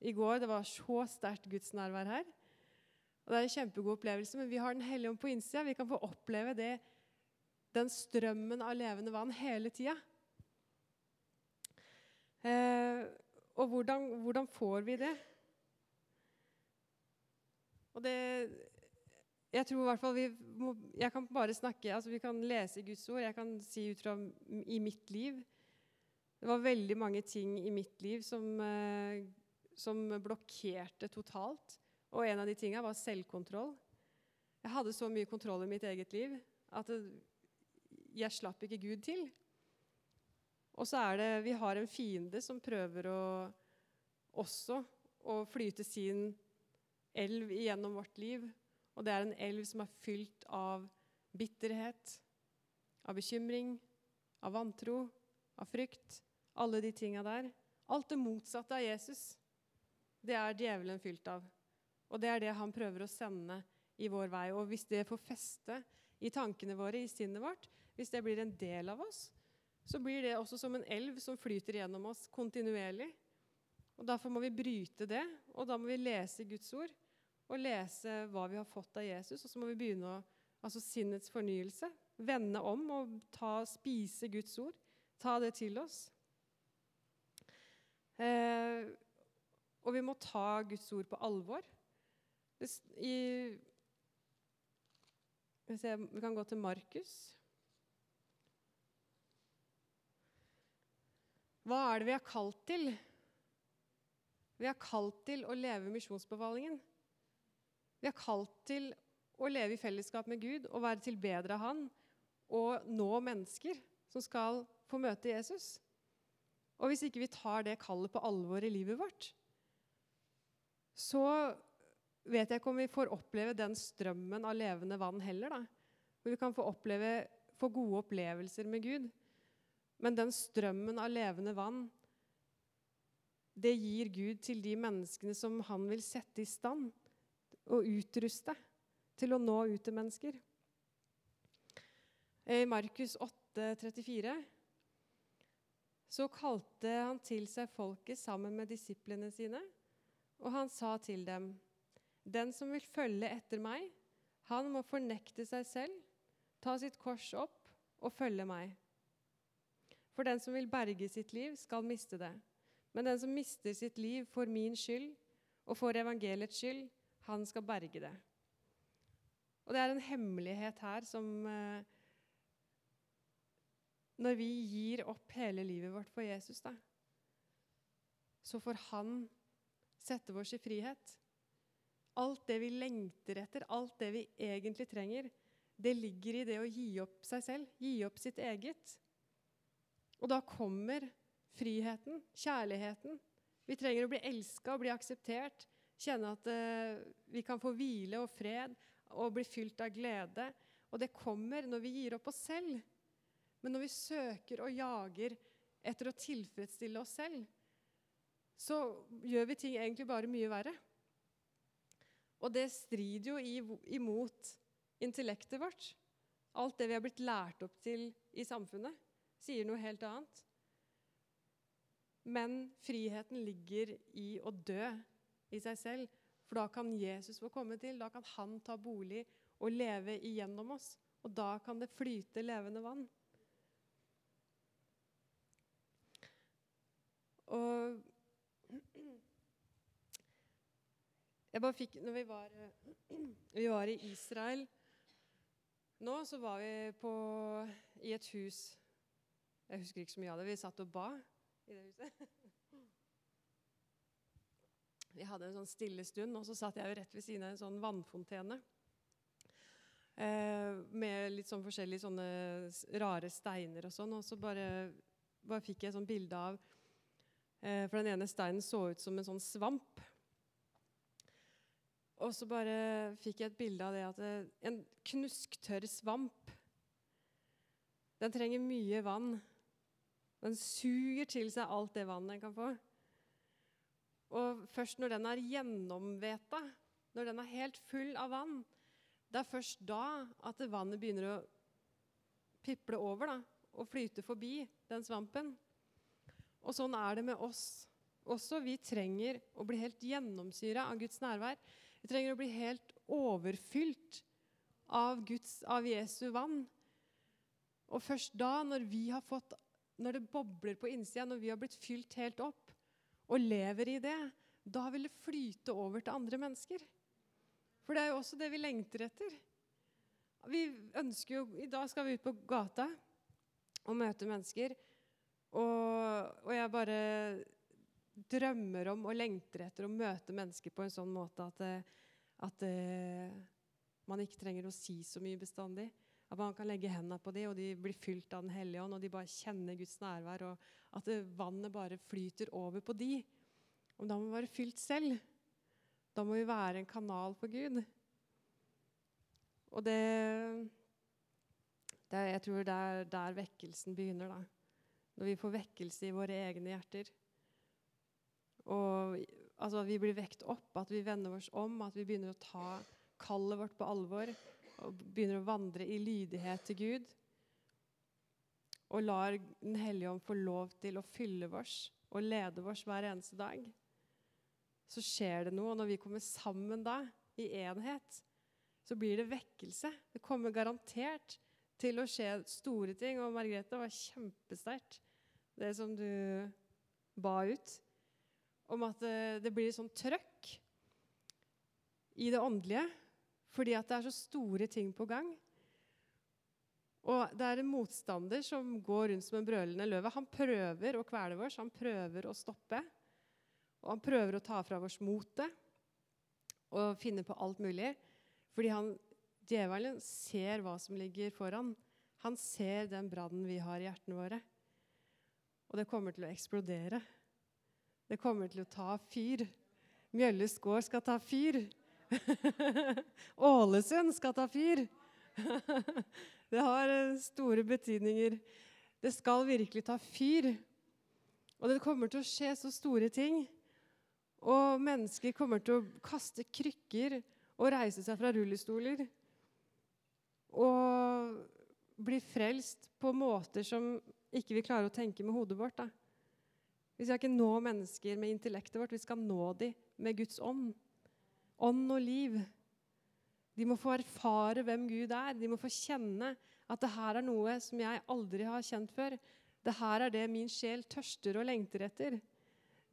B: i går. Det var så sterkt gudsnærvær her. Og Det er en kjempegod opplevelse, men vi har Den hellige ånd på innsida. Vi kan få oppleve det, den strømmen av levende vann hele tida. Eh, og hvordan, hvordan, får vi det? Og det Jeg tror i hvert fall vi må Jeg kan bare snakke altså Vi kan lese Guds ord. Jeg kan si ut fra i mitt liv Det var veldig mange ting i mitt liv som eh, som blokkerte totalt. Og en av de tinga var selvkontroll. Jeg hadde så mye kontroll i mitt eget liv at jeg slapp ikke Gud til. Og så er det Vi har en fiende som prøver å også å flyte sin elv gjennom vårt liv. Og det er en elv som er fylt av bitterhet, av bekymring, av vantro, av frykt. Alle de tinga der. Alt det motsatte av Jesus det er djevelen fylt av. Og det er det han prøver å sende i vår vei. Og hvis det får feste i tankene våre, i sinnet vårt, hvis det blir en del av oss, så blir det også som en elv som flyter gjennom oss kontinuerlig. Og Derfor må vi bryte det, og da må vi lese Guds ord og lese hva vi har fått av Jesus. Og så må vi begynne å Altså sinnets fornyelse. Vende om og ta, spise Guds ord. Ta det til oss. Eh, og vi må ta Guds ord på alvor. I, vi kan gå til Markus. Hva er det vi er kalt til? Vi er kalt til å leve misjonsbefalingen. Vi er kalt til å leve i fellesskap med Gud og være tilbedere av Han og nå mennesker som skal få møte Jesus. Og hvis ikke vi tar det kallet på alvor i livet vårt, så vet jeg ikke om vi får oppleve den strømmen av levende vann heller. da. Hvor vi kan få, oppleve, få gode opplevelser med Gud. Men den strømmen av levende vann, det gir Gud til de menneskene som han vil sette i stand og utruste til å nå ut til mennesker. I Markus 8, 34 så kalte han til seg folket sammen med disiplene sine og han sa til dem, Den som vil følge etter meg, han må fornekte seg selv, ta sitt kors opp og følge meg. For den som vil berge sitt liv, skal miste det. Men den som mister sitt liv for min skyld og for evangeliets skyld, han skal berge det. Og det er en hemmelighet her som eh, Når vi gir opp hele livet vårt for Jesus, da, så får han sette oss i frihet. Alt det vi lengter etter, alt det vi egentlig trenger, det ligger i det å gi opp seg selv, gi opp sitt eget. Og da kommer friheten, kjærligheten. Vi trenger å bli elska og bli akseptert. Kjenne at uh, vi kan få hvile og fred og bli fylt av glede. Og det kommer når vi gir opp oss selv. Men når vi søker og jager etter å tilfredsstille oss selv, så gjør vi ting egentlig bare mye verre. Og det strider jo imot intellektet vårt. Alt det vi har blitt lært opp til i samfunnet, sier noe helt annet. Men friheten ligger i å dø i seg selv. For da kan Jesus få komme til, da kan han ta bolig og leve igjennom oss. Og da kan det flyte levende vann. Og Jeg bare fikk, når vi var, vi var, i Israel nå, så var vi på, i et hus Jeg husker ikke så mye av det. Vi satt og ba i det huset. Vi hadde en sånn stille stund, og så satt jeg rett ved siden av en sånn vannfontene. Eh, med litt sånn forskjellige sånne rare steiner og sånn. Og så bare, bare fikk jeg et sånt bilde av eh, For den ene steinen så ut som en sånn svamp. Og så bare fikk jeg et bilde av det at det, en knusktørr svamp Den trenger mye vann. Den suger til seg alt det vannet den kan få. Og først når den er gjennomveta, når den er helt full av vann, det er først da at vannet begynner å piple over da, og flyte forbi den svampen. Og sånn er det med oss også. Vi trenger å bli helt gjennomsyra av Guds nærvær. Vi trenger å bli helt overfylt av, Guds, av Jesu vann. Og først da, når vi har fått, når det bobler på innsida, når vi har blitt fylt helt opp og lever i det, da vil det flyte over til andre mennesker. For det er jo også det vi lengter etter. Vi ønsker jo, I dag skal vi ut på gata og møte mennesker. Og, og jeg bare drømmer om og lengter etter å møte mennesker på en sånn måte at, at uh, man ikke trenger å si så mye bestandig. At man kan legge hendene på dem, og de blir fylt av Den hellige ånd. Og de bare kjenner Guds nærvær, og at vannet bare flyter over på de. Og da må vi være fylt selv. Da må vi være en kanal for Gud. Og det, det Jeg tror det er der vekkelsen begynner, da. Når vi får vekkelse i våre egne hjerter. Og altså, vi blir vekt opp, at vi vender oss om, at vi begynner å ta kallet vårt på alvor og begynner å vandre i lydighet til Gud. Og lar Den hellige ånd få lov til å fylle oss og lede oss hver eneste dag. Så skjer det noe. Og når vi kommer sammen da, i enhet, så blir det vekkelse. Det kommer garantert til å skje store ting. Og Margrethe, var kjempesterkt, det som du ba ut. Om at det, det blir sånn trøkk i det åndelige. Fordi at det er så store ting på gang. Og det er en motstander som går rundt som en brølende løve. Han prøver å kvele oss, han prøver å stoppe. Og han prøver å ta fra oss motet og finne på alt mulig. Fordi han, djevelen ser hva som ligger foran. Han ser den brannen vi har i hjertene våre. Og det kommer til å eksplodere. Det kommer til å ta fyr. Mjølles gård skal ta fyr. Ålesund skal ta fyr. det har eh, store betydninger. Det skal virkelig ta fyr. Og det kommer til å skje så store ting. Og mennesker kommer til å kaste krykker og reise seg fra rullestoler. Og bli frelst på måter som ikke vi klarer å tenke med hodet vårt. Da. Vi skal ikke nå mennesker med intellektet vårt, vi skal nå dem med Guds ånd ånd og liv. De må få erfare hvem Gud er. De må få kjenne at det her er noe som jeg aldri har kjent før. Det her er det min sjel tørster og lengter etter.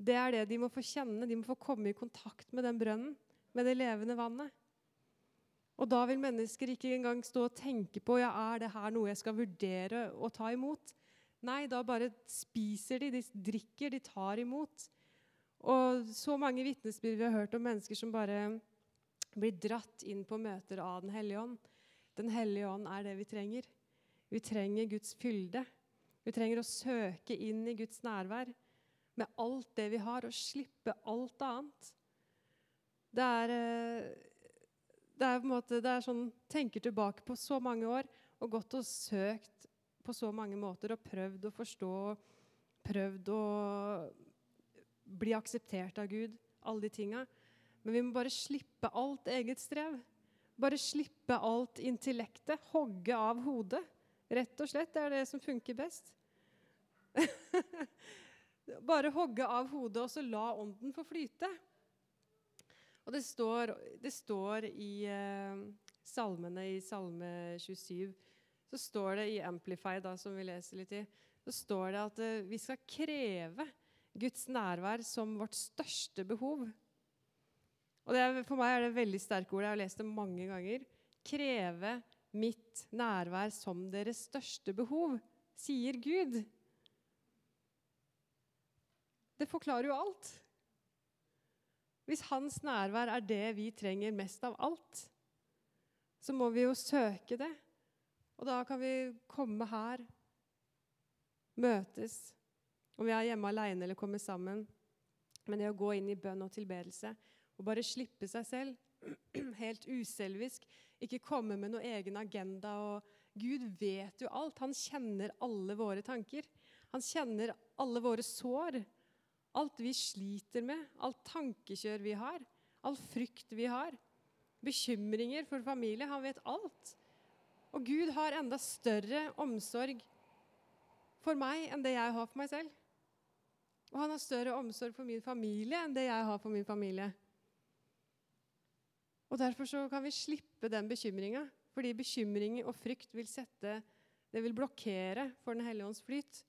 B: Det er det de må få kjenne. De må få komme i kontakt med den brønnen, med det levende vannet. Og da vil mennesker ikke engang stå og tenke på ja, er det her noe jeg skal vurdere å ta imot. Nei, da bare spiser de, de drikker, de tar imot. Og så mange vitnesbyrd vi har hørt om mennesker som bare blir dratt inn på møter av Den hellige ånd. Den hellige ånd er det vi trenger. Vi trenger Guds fylde. Vi trenger å søke inn i Guds nærvær med alt det vi har, og slippe alt annet. Det er, eh, det er på en måte, det er sånn Tenker tilbake på så mange år og gått og søkt på så mange måter og prøvd å forstå, prøvd å bli akseptert av Gud, alle de tinga. Men vi må bare slippe alt eget strev. Bare slippe alt intellektet. Hogge av hodet. Rett og slett. Det er det som funker best. bare hogge av hodet, og så la ånden få flyte. Og det står, det står i eh, salmene i Salme 27 så står det i Amplify, da, som vi leser litt i, så står det at eh, vi skal kreve Guds nærvær som vårt største behov. Og er, For meg er det veldig sterke ord. Jeg har lest det mange ganger. Kreve mitt nærvær som deres største behov, sier Gud. Det forklarer jo alt. Hvis hans nærvær er det vi trenger mest av alt, så må vi jo søke det. Og da kan vi komme her, møtes om vi er hjemme alene eller kommer sammen. Men det å gå inn i bønn og tilbedelse og bare slippe seg selv helt uselvisk, ikke komme med noen egen agenda. og Gud vet jo alt. Han kjenner alle våre tanker. Han kjenner alle våre sår. Alt vi sliter med, alt tankekjør vi har, all frykt vi har. Bekymringer for familie. Han vet alt. Og Gud har enda større omsorg for meg enn det jeg har for meg selv. Og han har større omsorg for min familie enn det jeg har for min familie. Og Derfor så kan vi slippe den bekymringa, fordi bekymring og frykt vil sette Det vil blokkere for Den hellige ånds flyt.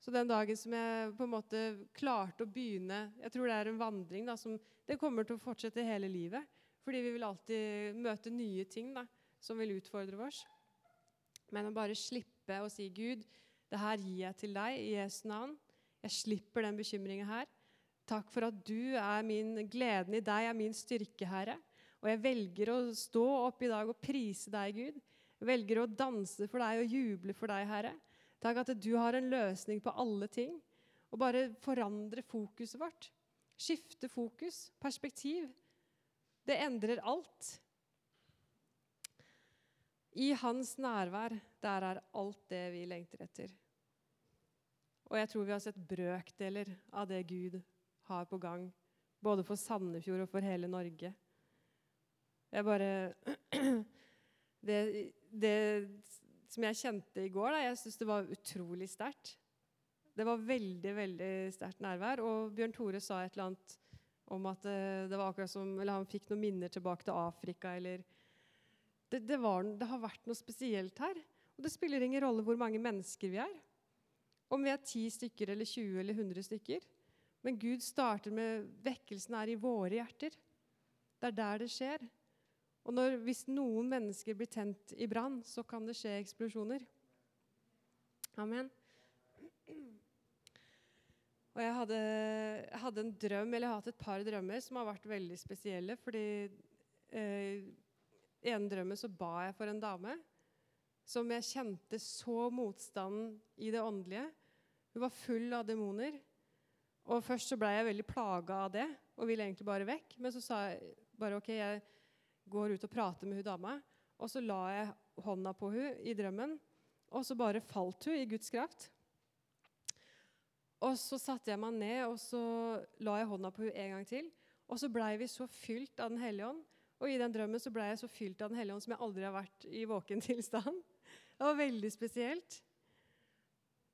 B: Så den dagen som jeg på en måte klarte å begynne Jeg tror det er en vandring da, som det kommer til å fortsette hele livet. Fordi vi vil alltid møte nye ting da, som vil utfordre oss. Men å bare slippe å si, 'Gud, det her gir jeg til deg i Jesu navn.' Jeg slipper den bekymringa her. Takk for at du er min gleden i deg, er min styrke, Herre. Og jeg velger å stå opp i dag og prise deg, Gud. Jeg velger å danse for deg og juble for deg, Herre. Takk at du har en løsning på alle ting. Og bare forandre fokuset vårt. Skifte fokus, perspektiv. Det endrer alt. I hans nærvær, der er alt det vi lengter etter. Og jeg tror vi har sett brøkdeler av det Gud har på gang, både for Sandefjord og for hele Norge. Jeg bare det, det som jeg kjente i går, da, jeg syns det var utrolig sterkt. Det var veldig veldig sterkt nærvær. Og Bjørn Tore sa et eller annet om at eh, det var akkurat som, eller han fikk noen minner tilbake til Afrika. eller det, det, var, det har vært noe spesielt her. Og det spiller ingen rolle hvor mange mennesker vi er. Om vi er 10 stykker eller 20 eller 100 stykker. Men Gud starter med vekkelsen er i våre hjerter. Det er der det skjer. Og når, hvis noen mennesker blir tent i brann, så kan det skje eksplosjoner. Amen. Og jeg hadde, jeg hadde, en drøm, eller jeg har hatt et par drømmer som har vært veldig spesielle. Fordi eh, ene drømmen så ba jeg for en dame som jeg kjente så motstanden i det åndelige. Hun var full av demoner. Og Først så ble jeg veldig plaga av det og ville egentlig bare vekk. Men så sa jeg bare OK, jeg går ut og prater med hun dama. Og så la jeg hånda på hun i drømmen, og så bare falt hun i Guds kraft. Og så satte jeg meg ned og så la jeg hånda på hun en gang til. Og så blei vi så fylt av Den hellige ånd. Og i den drømmen så ble jeg så fylt av Den hellige ånd som jeg aldri har vært i våken tilstand. Det var veldig spesielt.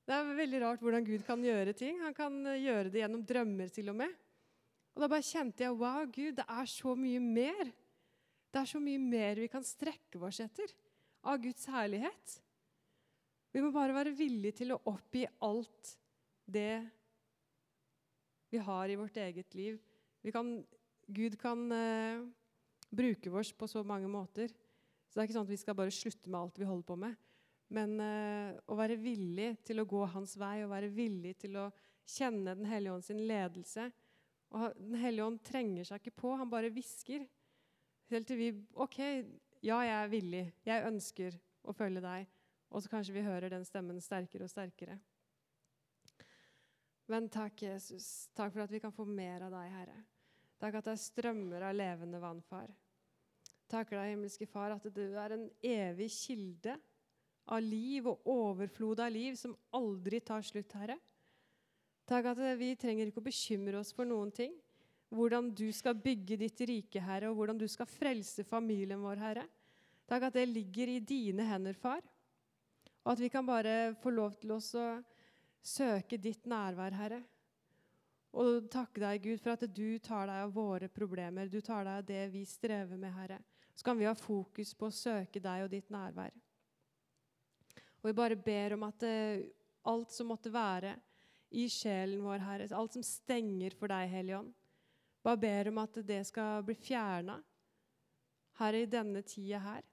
B: Det er veldig rart hvordan Gud kan gjøre ting. Han kan eh, gjøre det gjennom drømmer til og med. Og da bare kjente jeg wow, Gud, det er så mye mer. Det er så mye mer vi kan strekke oss etter av Guds herlighet. Vi må bare være villige til å oppgi alt det vi har i vårt eget liv. Kan, Gud kan uh, bruke oss på så mange måter. Så det er ikke sånn at vi skal bare slutte med alt vi holder på med. Men uh, å være villig til å gå hans vei og være villig til å kjenne Den hellige ånd sin ledelse. Og Den hellige ånd trenger seg ikke på, han bare hvisker. Helt til vi OK, ja, jeg er villig. Jeg ønsker å følge deg. Og så kanskje vi hører den stemmen sterkere og sterkere. Men takk, Jesus. Takk for at vi kan få mer av deg, Herre. Takk at det er strømmer av levende vann, far. Takker deg, himmelske Far, at du er en evig kilde av liv og overflod av liv som aldri tar slutt, Herre. Takk at vi trenger ikke å bekymre oss for noen ting. Hvordan du skal bygge ditt rike, Herre, og hvordan du skal frelse familien vår, Herre. Takk at det ligger i dine hender, far. Og at vi kan bare få lov til oss å søke ditt nærvær, Herre. Og takke deg, Gud, for at du tar deg av våre problemer. Du tar deg av det vi strever med, Herre. Så kan vi ha fokus på å søke deg og ditt nærvær. Og vi bare ber om at uh, alt som måtte være i sjelen vår, Herre, alt som stenger for deg, Hellige Ånd, bare ber om at det skal bli fjerna, Herre, i denne tida her.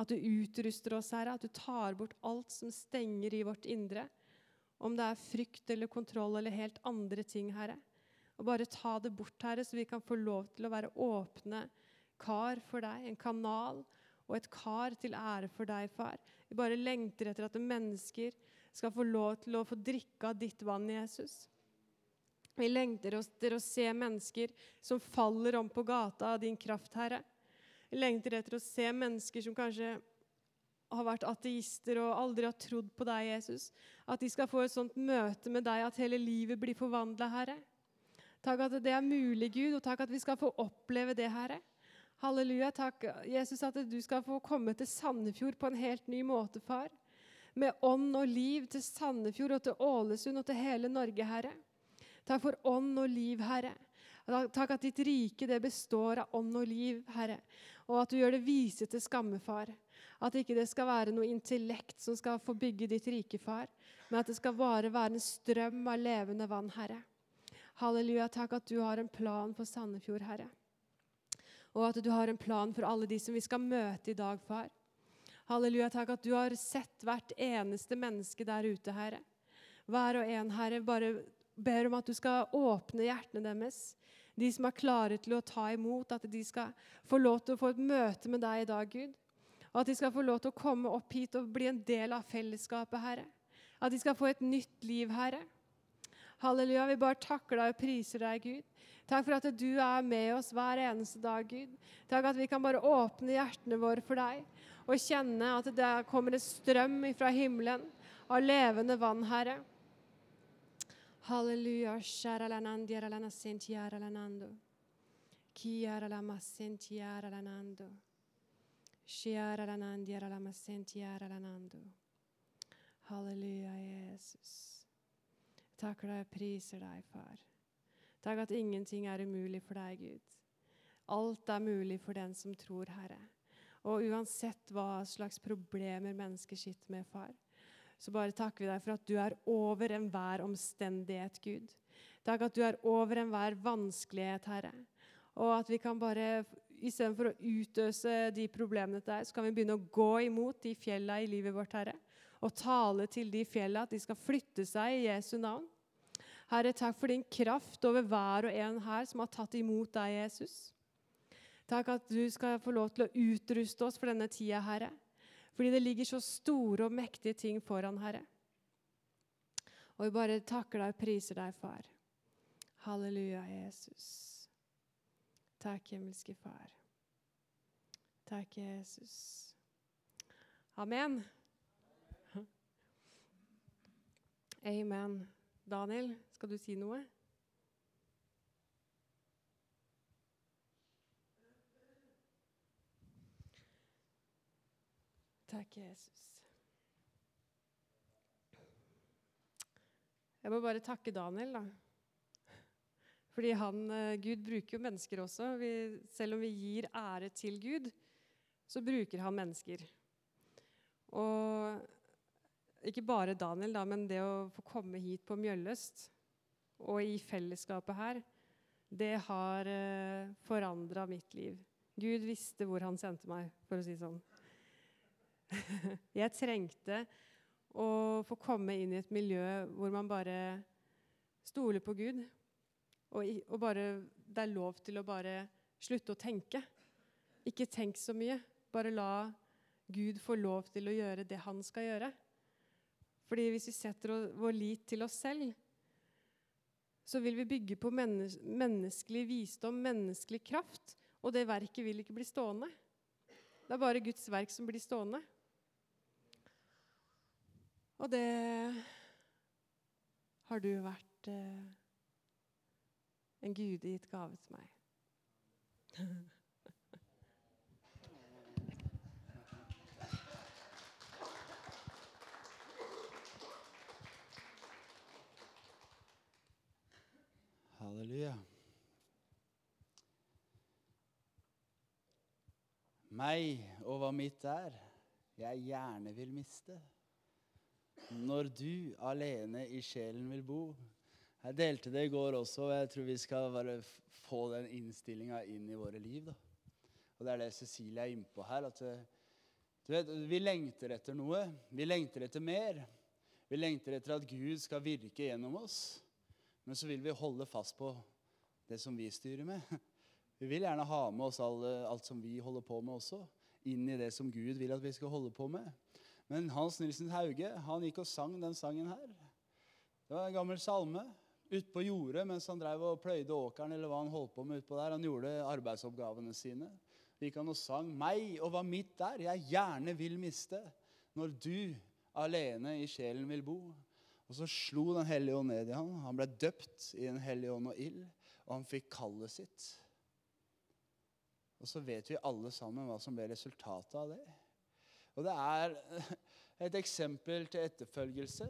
B: At du utruster oss, Herre, at du tar bort alt som stenger i vårt indre. Om det er frykt eller kontroll eller helt andre ting, Herre. Og bare ta det bort, Herre, så vi kan få lov til å være åpne kar for deg. En kanal og et kar til ære for deg, far. Vi bare lengter etter at mennesker skal få lov til å få drikke av ditt vann, Jesus. Vi lengter etter å se mennesker som faller om på gata av din kraft, Herre. Vi lengter etter å se mennesker som kanskje har vært ateister og aldri har trodd på deg, Jesus. At de skal få et sånt møte med deg at hele livet blir forvandla, Herre. Takk at det er mulig, Gud, og takk at vi skal få oppleve det, Herre. Halleluja. Takk, Jesus, at du skal få komme til Sandefjord på en helt ny måte, far. Med ånd og liv til Sandefjord og til Ålesund og til hele Norge, Herre. Takk for ånd og liv, Herre. Takk at ditt rike det består av ånd og liv, Herre. Og at du gjør det vise til skamme, far. At ikke det skal være noe intellekt som skal få bygge ditt rike, far, men at det skal bare være en strøm av levende vann, Herre. Halleluja, takk at du har en plan for Sandefjord, Herre. Og at du har en plan for alle de som vi skal møte i dag, far. Halleluja, takk at du har sett hvert eneste menneske der ute, Herre. Hver og en, Herre, bare ber om at du skal åpne hjertene deres. De som er klare til å ta imot, at de skal få lov til å få et møte med deg i dag, Gud. Og at de skal få lov til å komme opp hit og bli en del av fellesskapet, Herre. At de skal få et nytt liv, Herre. Halleluja. Vi bare takker deg og priser deg, Gud. Takk for at du er med oss hver eneste dag, Gud. Takk at vi kan bare åpne hjertene våre for deg og kjenne at det kommer en strøm fra himmelen av levende vann, Herre. Halleluja. Halleluja, Jesus. Takker deg priser deg, far. Takk at ingenting er umulig for deg, Gud. Alt er mulig for den som tror, Herre. Og uansett hva slags problemer mennesker sitter med, far, så bare takker vi deg for at du er over enhver omstendighet, Gud. Takk at du er over enhver vanskelighet, Herre. Og at vi kan bare istedenfor å utøse de problemene der, så kan vi begynne å gå imot de fjella i livet vårt, Herre. Og tale til de fjellene at de skal flytte seg i Jesu navn. Herre, takk for din kraft over hver og en her som har tatt imot deg, Jesus. Takk at du skal få lov til å utruste oss for denne tida, Herre. Fordi det ligger så store og mektige ting foran, Herre. Og vi bare takker deg og priser deg, far. Halleluja, Jesus. Takk, himmelske Far. Takk, Jesus. Amen. Amen. Daniel, skal du si noe? Takk, Jesus. Jeg må bare takke Daniel, da. Fordi han, eh, Gud bruker jo mennesker også. Vi, selv om vi gir ære til Gud, så bruker han mennesker. Og ikke bare Daniel, da, men det å få komme hit på Mjølløst og i fellesskapet her, det har eh, forandra mitt liv. Gud visste hvor han sendte meg, for å si det sånn. Jeg trengte å få komme inn i et miljø hvor man bare stoler på Gud. Og, og bare, det er lov til å bare slutte å tenke. Ikke tenk så mye. Bare la Gud få lov til å gjøre det han skal gjøre. Fordi hvis vi setter vår lit til oss selv, så vil vi bygge på mennes menneskelig visdom, menneskelig kraft, og det verket vil ikke bli stående. Det er bare Guds verk som blir stående. Og det har du vært eh, en gudegitt gave til meg.
A: Halleluja. Meg og hva mitt er, jeg gjerne vil miste. Når du alene i sjelen vil bo. Jeg delte det i går også, og jeg tror vi skal bare få den innstillinga inn i våre liv. da. Og det er det Cecilie er innpå her. at eh, du vet, Vi lengter etter noe. Vi lengter etter mer. Vi lengter etter at Gud skal virke gjennom oss. Men så vil vi holde fast på det som vi styrer med. Vi vil gjerne ha med oss alt som vi holder på med også, inn i det som Gud vil at vi skal holde på med. Men Hans Nilsen Hauge han gikk og sang den sangen her. Det var en gammel salme. Utpå jordet mens han drev og pløyde åkeren, eller hva han holdt på med utpå der. Han gjorde arbeidsoppgavene sine. Gikk han og sang 'Meg og hva mitt er, jeg gjerne vil miste', når du alene i sjelen vil bo. Og så slo Den hellige ånd ned i ham. Han ble døpt i Den hellige ånd og ild, og han fikk kallet sitt. Og så vet vi alle sammen hva som ble resultatet av det. Og det er et eksempel til etterfølgelse.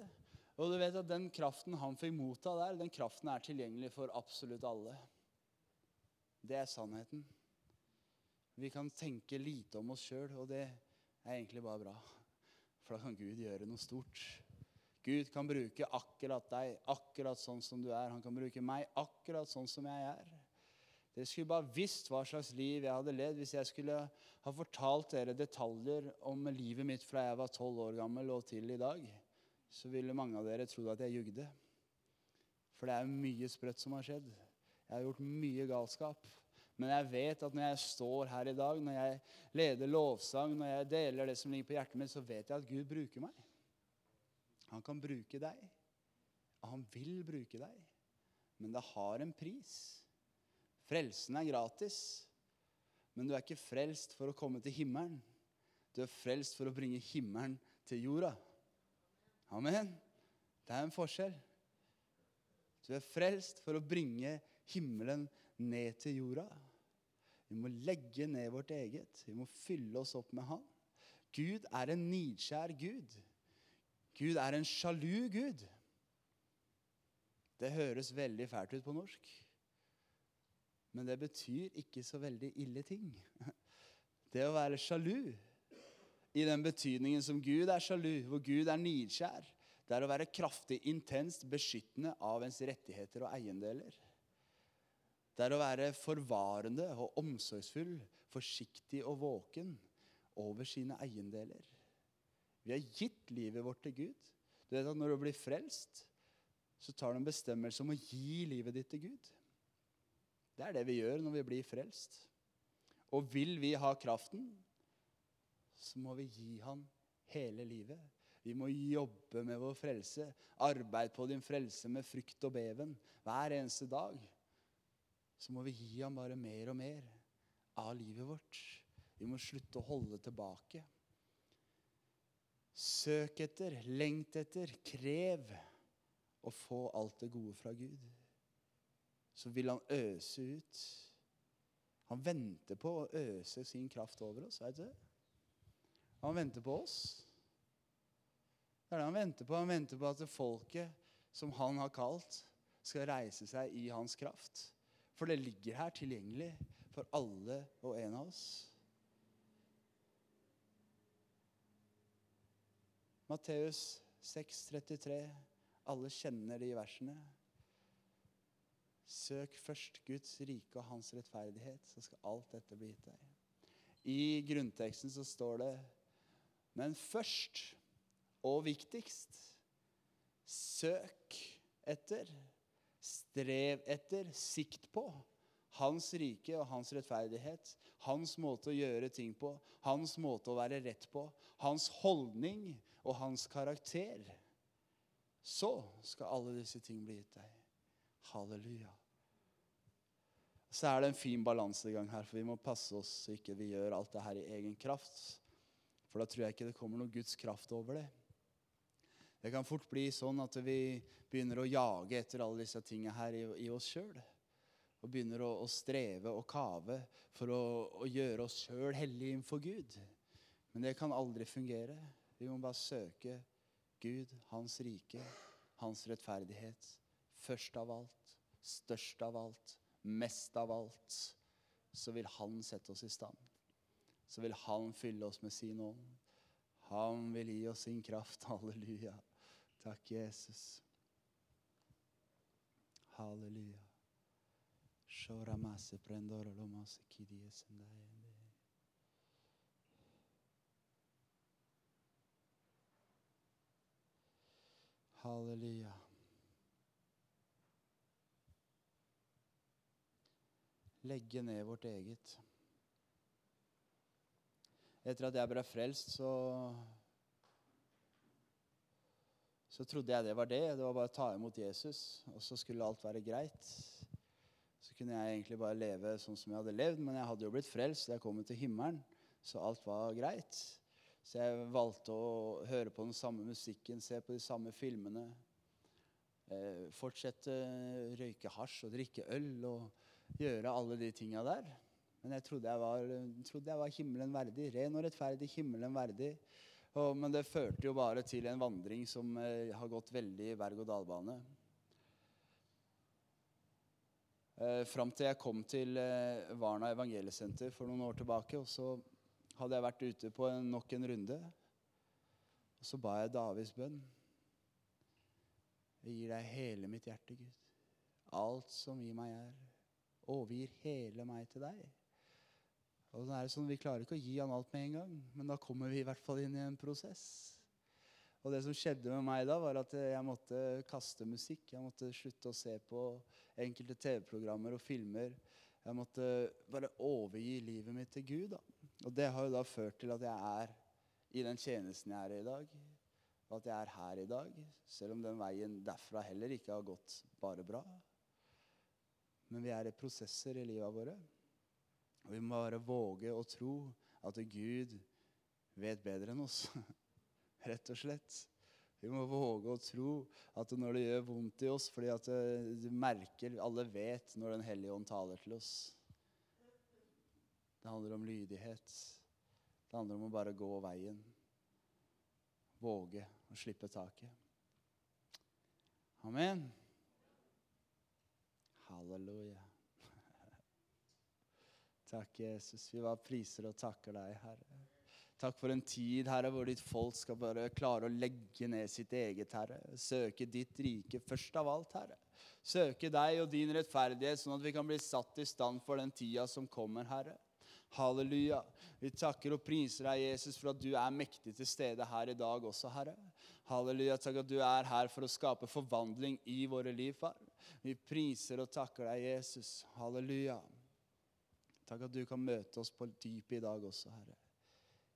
A: Og du vet at den kraften han fikk motta der, den kraften er tilgjengelig for absolutt alle. Det er sannheten. Vi kan tenke lite om oss sjøl, og det er egentlig bare bra. For da kan Gud gjøre noe stort. Gud kan bruke akkurat deg, akkurat sånn som du er. Han kan bruke meg akkurat sånn som jeg er. Dere skulle bare visst hva slags liv jeg hadde levd hvis jeg skulle ha fortalt dere detaljer om livet mitt fra jeg var tolv år gammel og til i dag. Så ville mange av dere trodd at jeg jugde. For det er mye sprøtt som har skjedd. Jeg har gjort mye galskap. Men jeg vet at når jeg står her i dag, når jeg leder lovsang, når jeg deler det som ligger på hjertet mitt, så vet jeg at Gud bruker meg. Han kan bruke deg. Han vil bruke deg. Men det har en pris. Frelsen er gratis. Men du er ikke frelst for å komme til himmelen. Du er frelst for å bringe himmelen til jorda. Amen. Det er en forskjell. Du er frelst for å bringe himmelen ned til jorda. Vi må legge ned vårt eget. Vi må fylle oss opp med Han. Gud er en nidskjær Gud. Gud er en sjalu Gud. Det høres veldig fælt ut på norsk. Men det betyr ikke så veldig ille ting. Det å være sjalu, i den betydningen som Gud er sjalu, hvor Gud er nidskjær, det er å være kraftig, intenst beskyttende av ens rettigheter og eiendeler. Det er å være forvarende og omsorgsfull, forsiktig og våken over sine eiendeler. Vi har gitt livet vårt til Gud. Du vet at Når du blir frelst, så tar du en bestemmelse om å gi livet ditt til Gud. Det er det vi gjør når vi blir frelst. Og vil vi ha kraften, så må vi gi Han hele livet. Vi må jobbe med vår frelse. Arbeid på din frelse med frykt og beven hver eneste dag. Så må vi gi ham bare mer og mer av livet vårt. Vi må slutte å holde tilbake. Søk etter, lengt etter, krev å få alt det gode fra Gud. Så vil han øse ut. Han venter på å øse sin kraft over oss. vet du? Han venter på oss. Det er det han venter på. Han venter på at folket som han har kalt, skal reise seg i hans kraft. For det ligger her tilgjengelig for alle og en av oss. Matteus 6,33. Alle kjenner de versene. Søk først Guds rike og hans rettferdighet, så skal alt dette bli gitt deg. I grunnteksten så står det Men først og viktigst søk etter, strev etter, sikt på hans rike og hans rettferdighet, hans måte å gjøre ting på, hans måte å være rett på, hans holdning og hans karakter. Så skal alle disse ting bli gitt deg. Halleluja. Så er det en fin balansegang her, for vi må passe oss så ikke vi gjør alt det her i egen kraft. For da tror jeg ikke det kommer noe Guds kraft over det. Det kan fort bli sånn at vi begynner å jage etter alle disse tingene her i, i oss sjøl. Og begynner å, å, streve og kave for å, å gjøre oss sjøl hellige innenfor Gud. Men det kan aldri fungere. Vi må bare søke Gud, Hans rike, Hans rettferdighet. Først av alt, størst av alt, mest av alt. Så vil Han sette oss i stand. Så vil Han fylle oss med sin ånd. Han vil gi oss sin kraft. Halleluja. Takk, Jesus. Halleluja. Shora masse prendoro lomase kidie sendaende. Halleluja. Legge ned vårt eget. Etter at jeg ble frelst, så så trodde jeg det var det. Det var bare å ta imot Jesus, og så skulle alt være greit. Så kunne jeg egentlig bare leve sånn som jeg hadde levd, men jeg hadde jo blitt frelst jeg kom til himmelen, så alt var greit. Så jeg valgte å høre på den samme musikken, se på de samme filmene. Eh, fortsette røyke hasj og drikke øl og gjøre alle de tinga der. Men jeg trodde jeg, var, trodde jeg var himmelen verdig. Ren og rettferdig, himmelen verdig. Og, men det førte jo bare til en vandring som eh, har gått veldig berg-og-dal-bane. Eh, Fram til jeg kom til eh, Varna evangeliesenter for noen år tilbake. Og så hadde jeg vært ute på en, nok en runde. Og så ba jeg Davids bønn. Jeg gir deg hele mitt hjerte, Gud. Alt som i meg er. Overgir hele meg til deg. Og så er det sånn, Vi klarer ikke å gi han alt med en gang, men da kommer vi i hvert fall inn i en prosess. Og det som skjedde med meg da, var at jeg måtte kaste musikk. Jeg måtte slutte å se på enkelte TV-programmer og filmer. Jeg måtte bare overgi livet mitt til Gud. da. Og det har jo da ført til at jeg er i den tjenesten jeg er i dag. Og at jeg er her i dag, selv om den veien derfra heller ikke har gått bare bra. Men vi er i prosesser i livet våre. Og vi må bare våge å tro at Gud vet bedre enn oss. Rett og slett. Vi må våge å tro at når det gjør vondt i oss, fordi at eh, du merker, alle vet når Den hellige ånd taler til oss. Det handler om lydighet. Det handler om å bare gå veien. Våge å slippe taket. Amen. Halleluja. Takk, Jesus. Vi bare priser og takker deg, Herre. Takk for en tid, Herre, hvor ditt folk skal bare klare å legge ned sitt eget, Herre. Søke ditt rike først av alt, Herre. Søke deg og din rettferdighet, sånn at vi kan bli satt i stand for den tida som kommer, Herre. Halleluja. Vi takker og priser deg, Jesus, for at du er mektig til stede her i dag også, Herre. Halleluja. Takk at du er her for å skape forvandling i våre liv, far. Vi priser og takker deg, Jesus. Halleluja. Takk at du kan møte oss på dypet i dag også, Herre.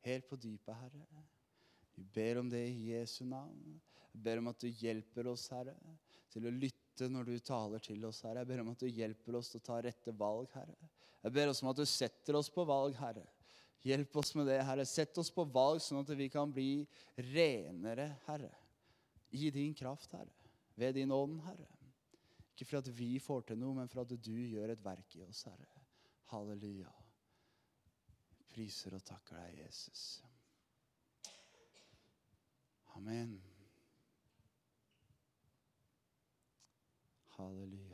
A: Helt på dypet, Herre. Vi ber om det i Jesu navn. Jeg ber om at du hjelper oss, Herre, til å lytte når du taler til oss, Herre. Jeg ber om at du hjelper oss til å ta rette valg, Herre. Jeg ber oss om at du setter oss på valg, Herre. Hjelp oss med det, Herre. Sett oss på valg, sånn at vi kan bli renere, Herre. I din kraft, Herre. Ved din ånd, Herre. Ikke for at vi får til noe, men for at du gjør et verk i oss, Herre. Halleluja. Priser og takker deg, Jesus. Amen. Halleluja.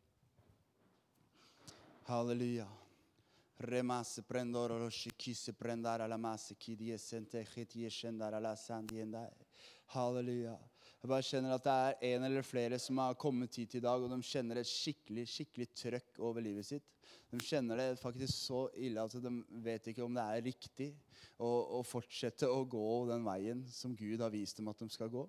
A: Halleluja. Remase lo kise prendara la masse kidie sente chitie shendara la sandiendai. Halleluja. Jeg bare kjenner at det er en eller flere som har kommet hit i dag, og de kjenner et skikkelig skikkelig trøkk over livet sitt. De kjenner det faktisk så ille at de vet ikke om det er riktig å, å fortsette å gå den veien som Gud har vist dem at de skal gå.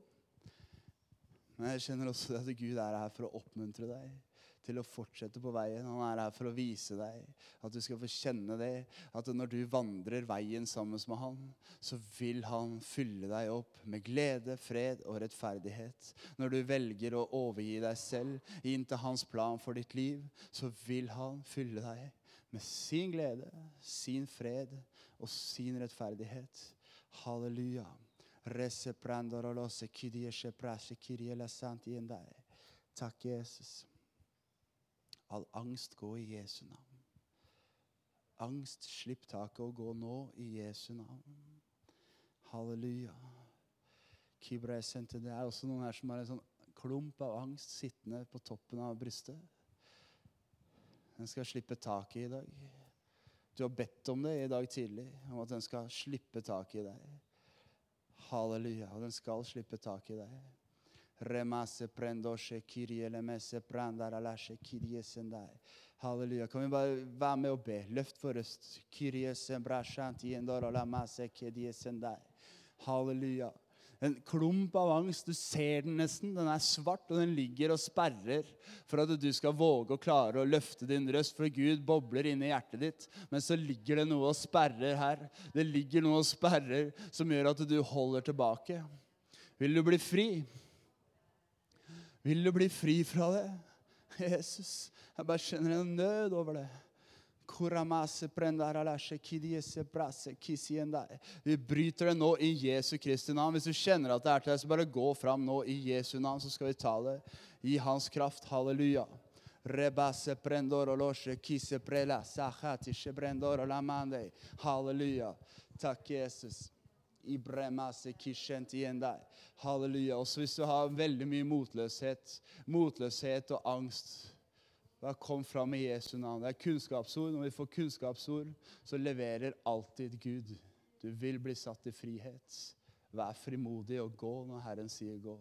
A: Men jeg kjenner også at Gud er her for å oppmuntre deg til å fortsette på veien. Han er her for å vise deg at du skal få kjenne det. At når du vandrer veien sammen med han, så vil han fylle deg opp med glede, fred og rettferdighet. Når du velger å overgi deg selv inn til hans plan for ditt liv, så vil han fylle deg med sin glede, sin fred og sin rettferdighet. Halleluja. Takk, prandorolose kidieshe prashe kiriela santi en deg. Takk, Jesus. All angst gå i Jesu navn. Angst, slipp taket og gå nå i Jesu navn. Halleluja. Kibra jeg Det er også noen her som har en sånn klump av angst sittende på toppen av brystet. Den skal slippe taket i dag. Du har bedt om det i dag tidlig, om at den skal slippe taket i deg. Halleluja. Og den skal slippe taket i deg. Remase prendoshe kirie lemese prandara lashe kirie sendai. Halleluja. Kan vi bare være med og be? Løft for røst. Kirie sembra shanti endoro lamase kedie sendai. Halleluja. En klump av angst. Du ser den nesten. Den er svart, og den ligger og sperrer for at du skal våge å klare å løfte din røst, for Gud bobler inni hjertet ditt. Men så ligger det noe og sperrer her. Det ligger noe og sperrer som gjør at du holder tilbake. Vil du bli fri? Vil du bli fri fra det? Jesus, jeg bare kjenner en nød over det. Vi bryter det nå i Jesu Kristi navn. Hvis du kjenner at det er til deg, så bare gå fram nå i Jesu navn, så skal vi ta det i hans kraft. Halleluja. Halleluja. Takk, Jesus. Halleluja. Også hvis du har veldig mye motløshet, motløshet og angst, da kom fram i Jesu navn. Det er kunnskapsord. Når vi får kunnskapsord, så leverer alltid Gud. Du vil bli satt i frihet. Vær frimodig og gå når Herren sier gå.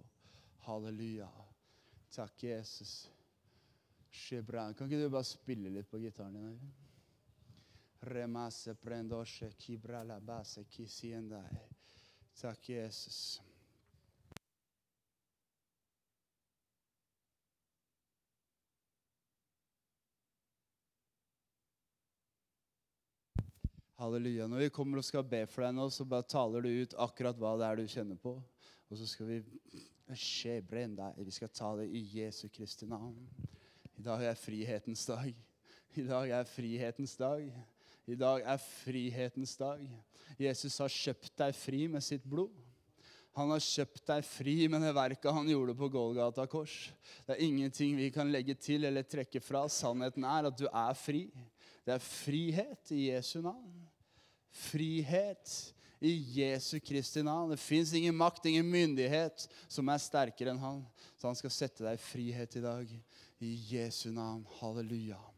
A: Halleluja. Takk, Jesus. Kan ikke du bare spille litt på gitaren din? Remase prendoshe kibra la base kisiendai. Takk, Jesus. Halleluja. Når vi kommer og skal be for deg nå, så bare taler du ut akkurat hva det er du kjenner på. Og så skal vi Shebrenda. Vi skal ta det i Jesu Kristi navn. I dag er frihetens dag. I dag er frihetens dag. I dag er frihetens dag. Jesus har kjøpt deg fri med sitt blod. Han har kjøpt deg fri med det verket han gjorde på Golgata kors. Det er ingenting vi kan legge til eller trekke fra. Sannheten er at du er fri. Det er frihet i Jesu navn. Frihet i Jesu Kristi navn. Det fins ingen makt, ingen myndighet som er sterkere enn han. Så han skal sette deg i frihet i dag. I Jesu navn. Halleluja.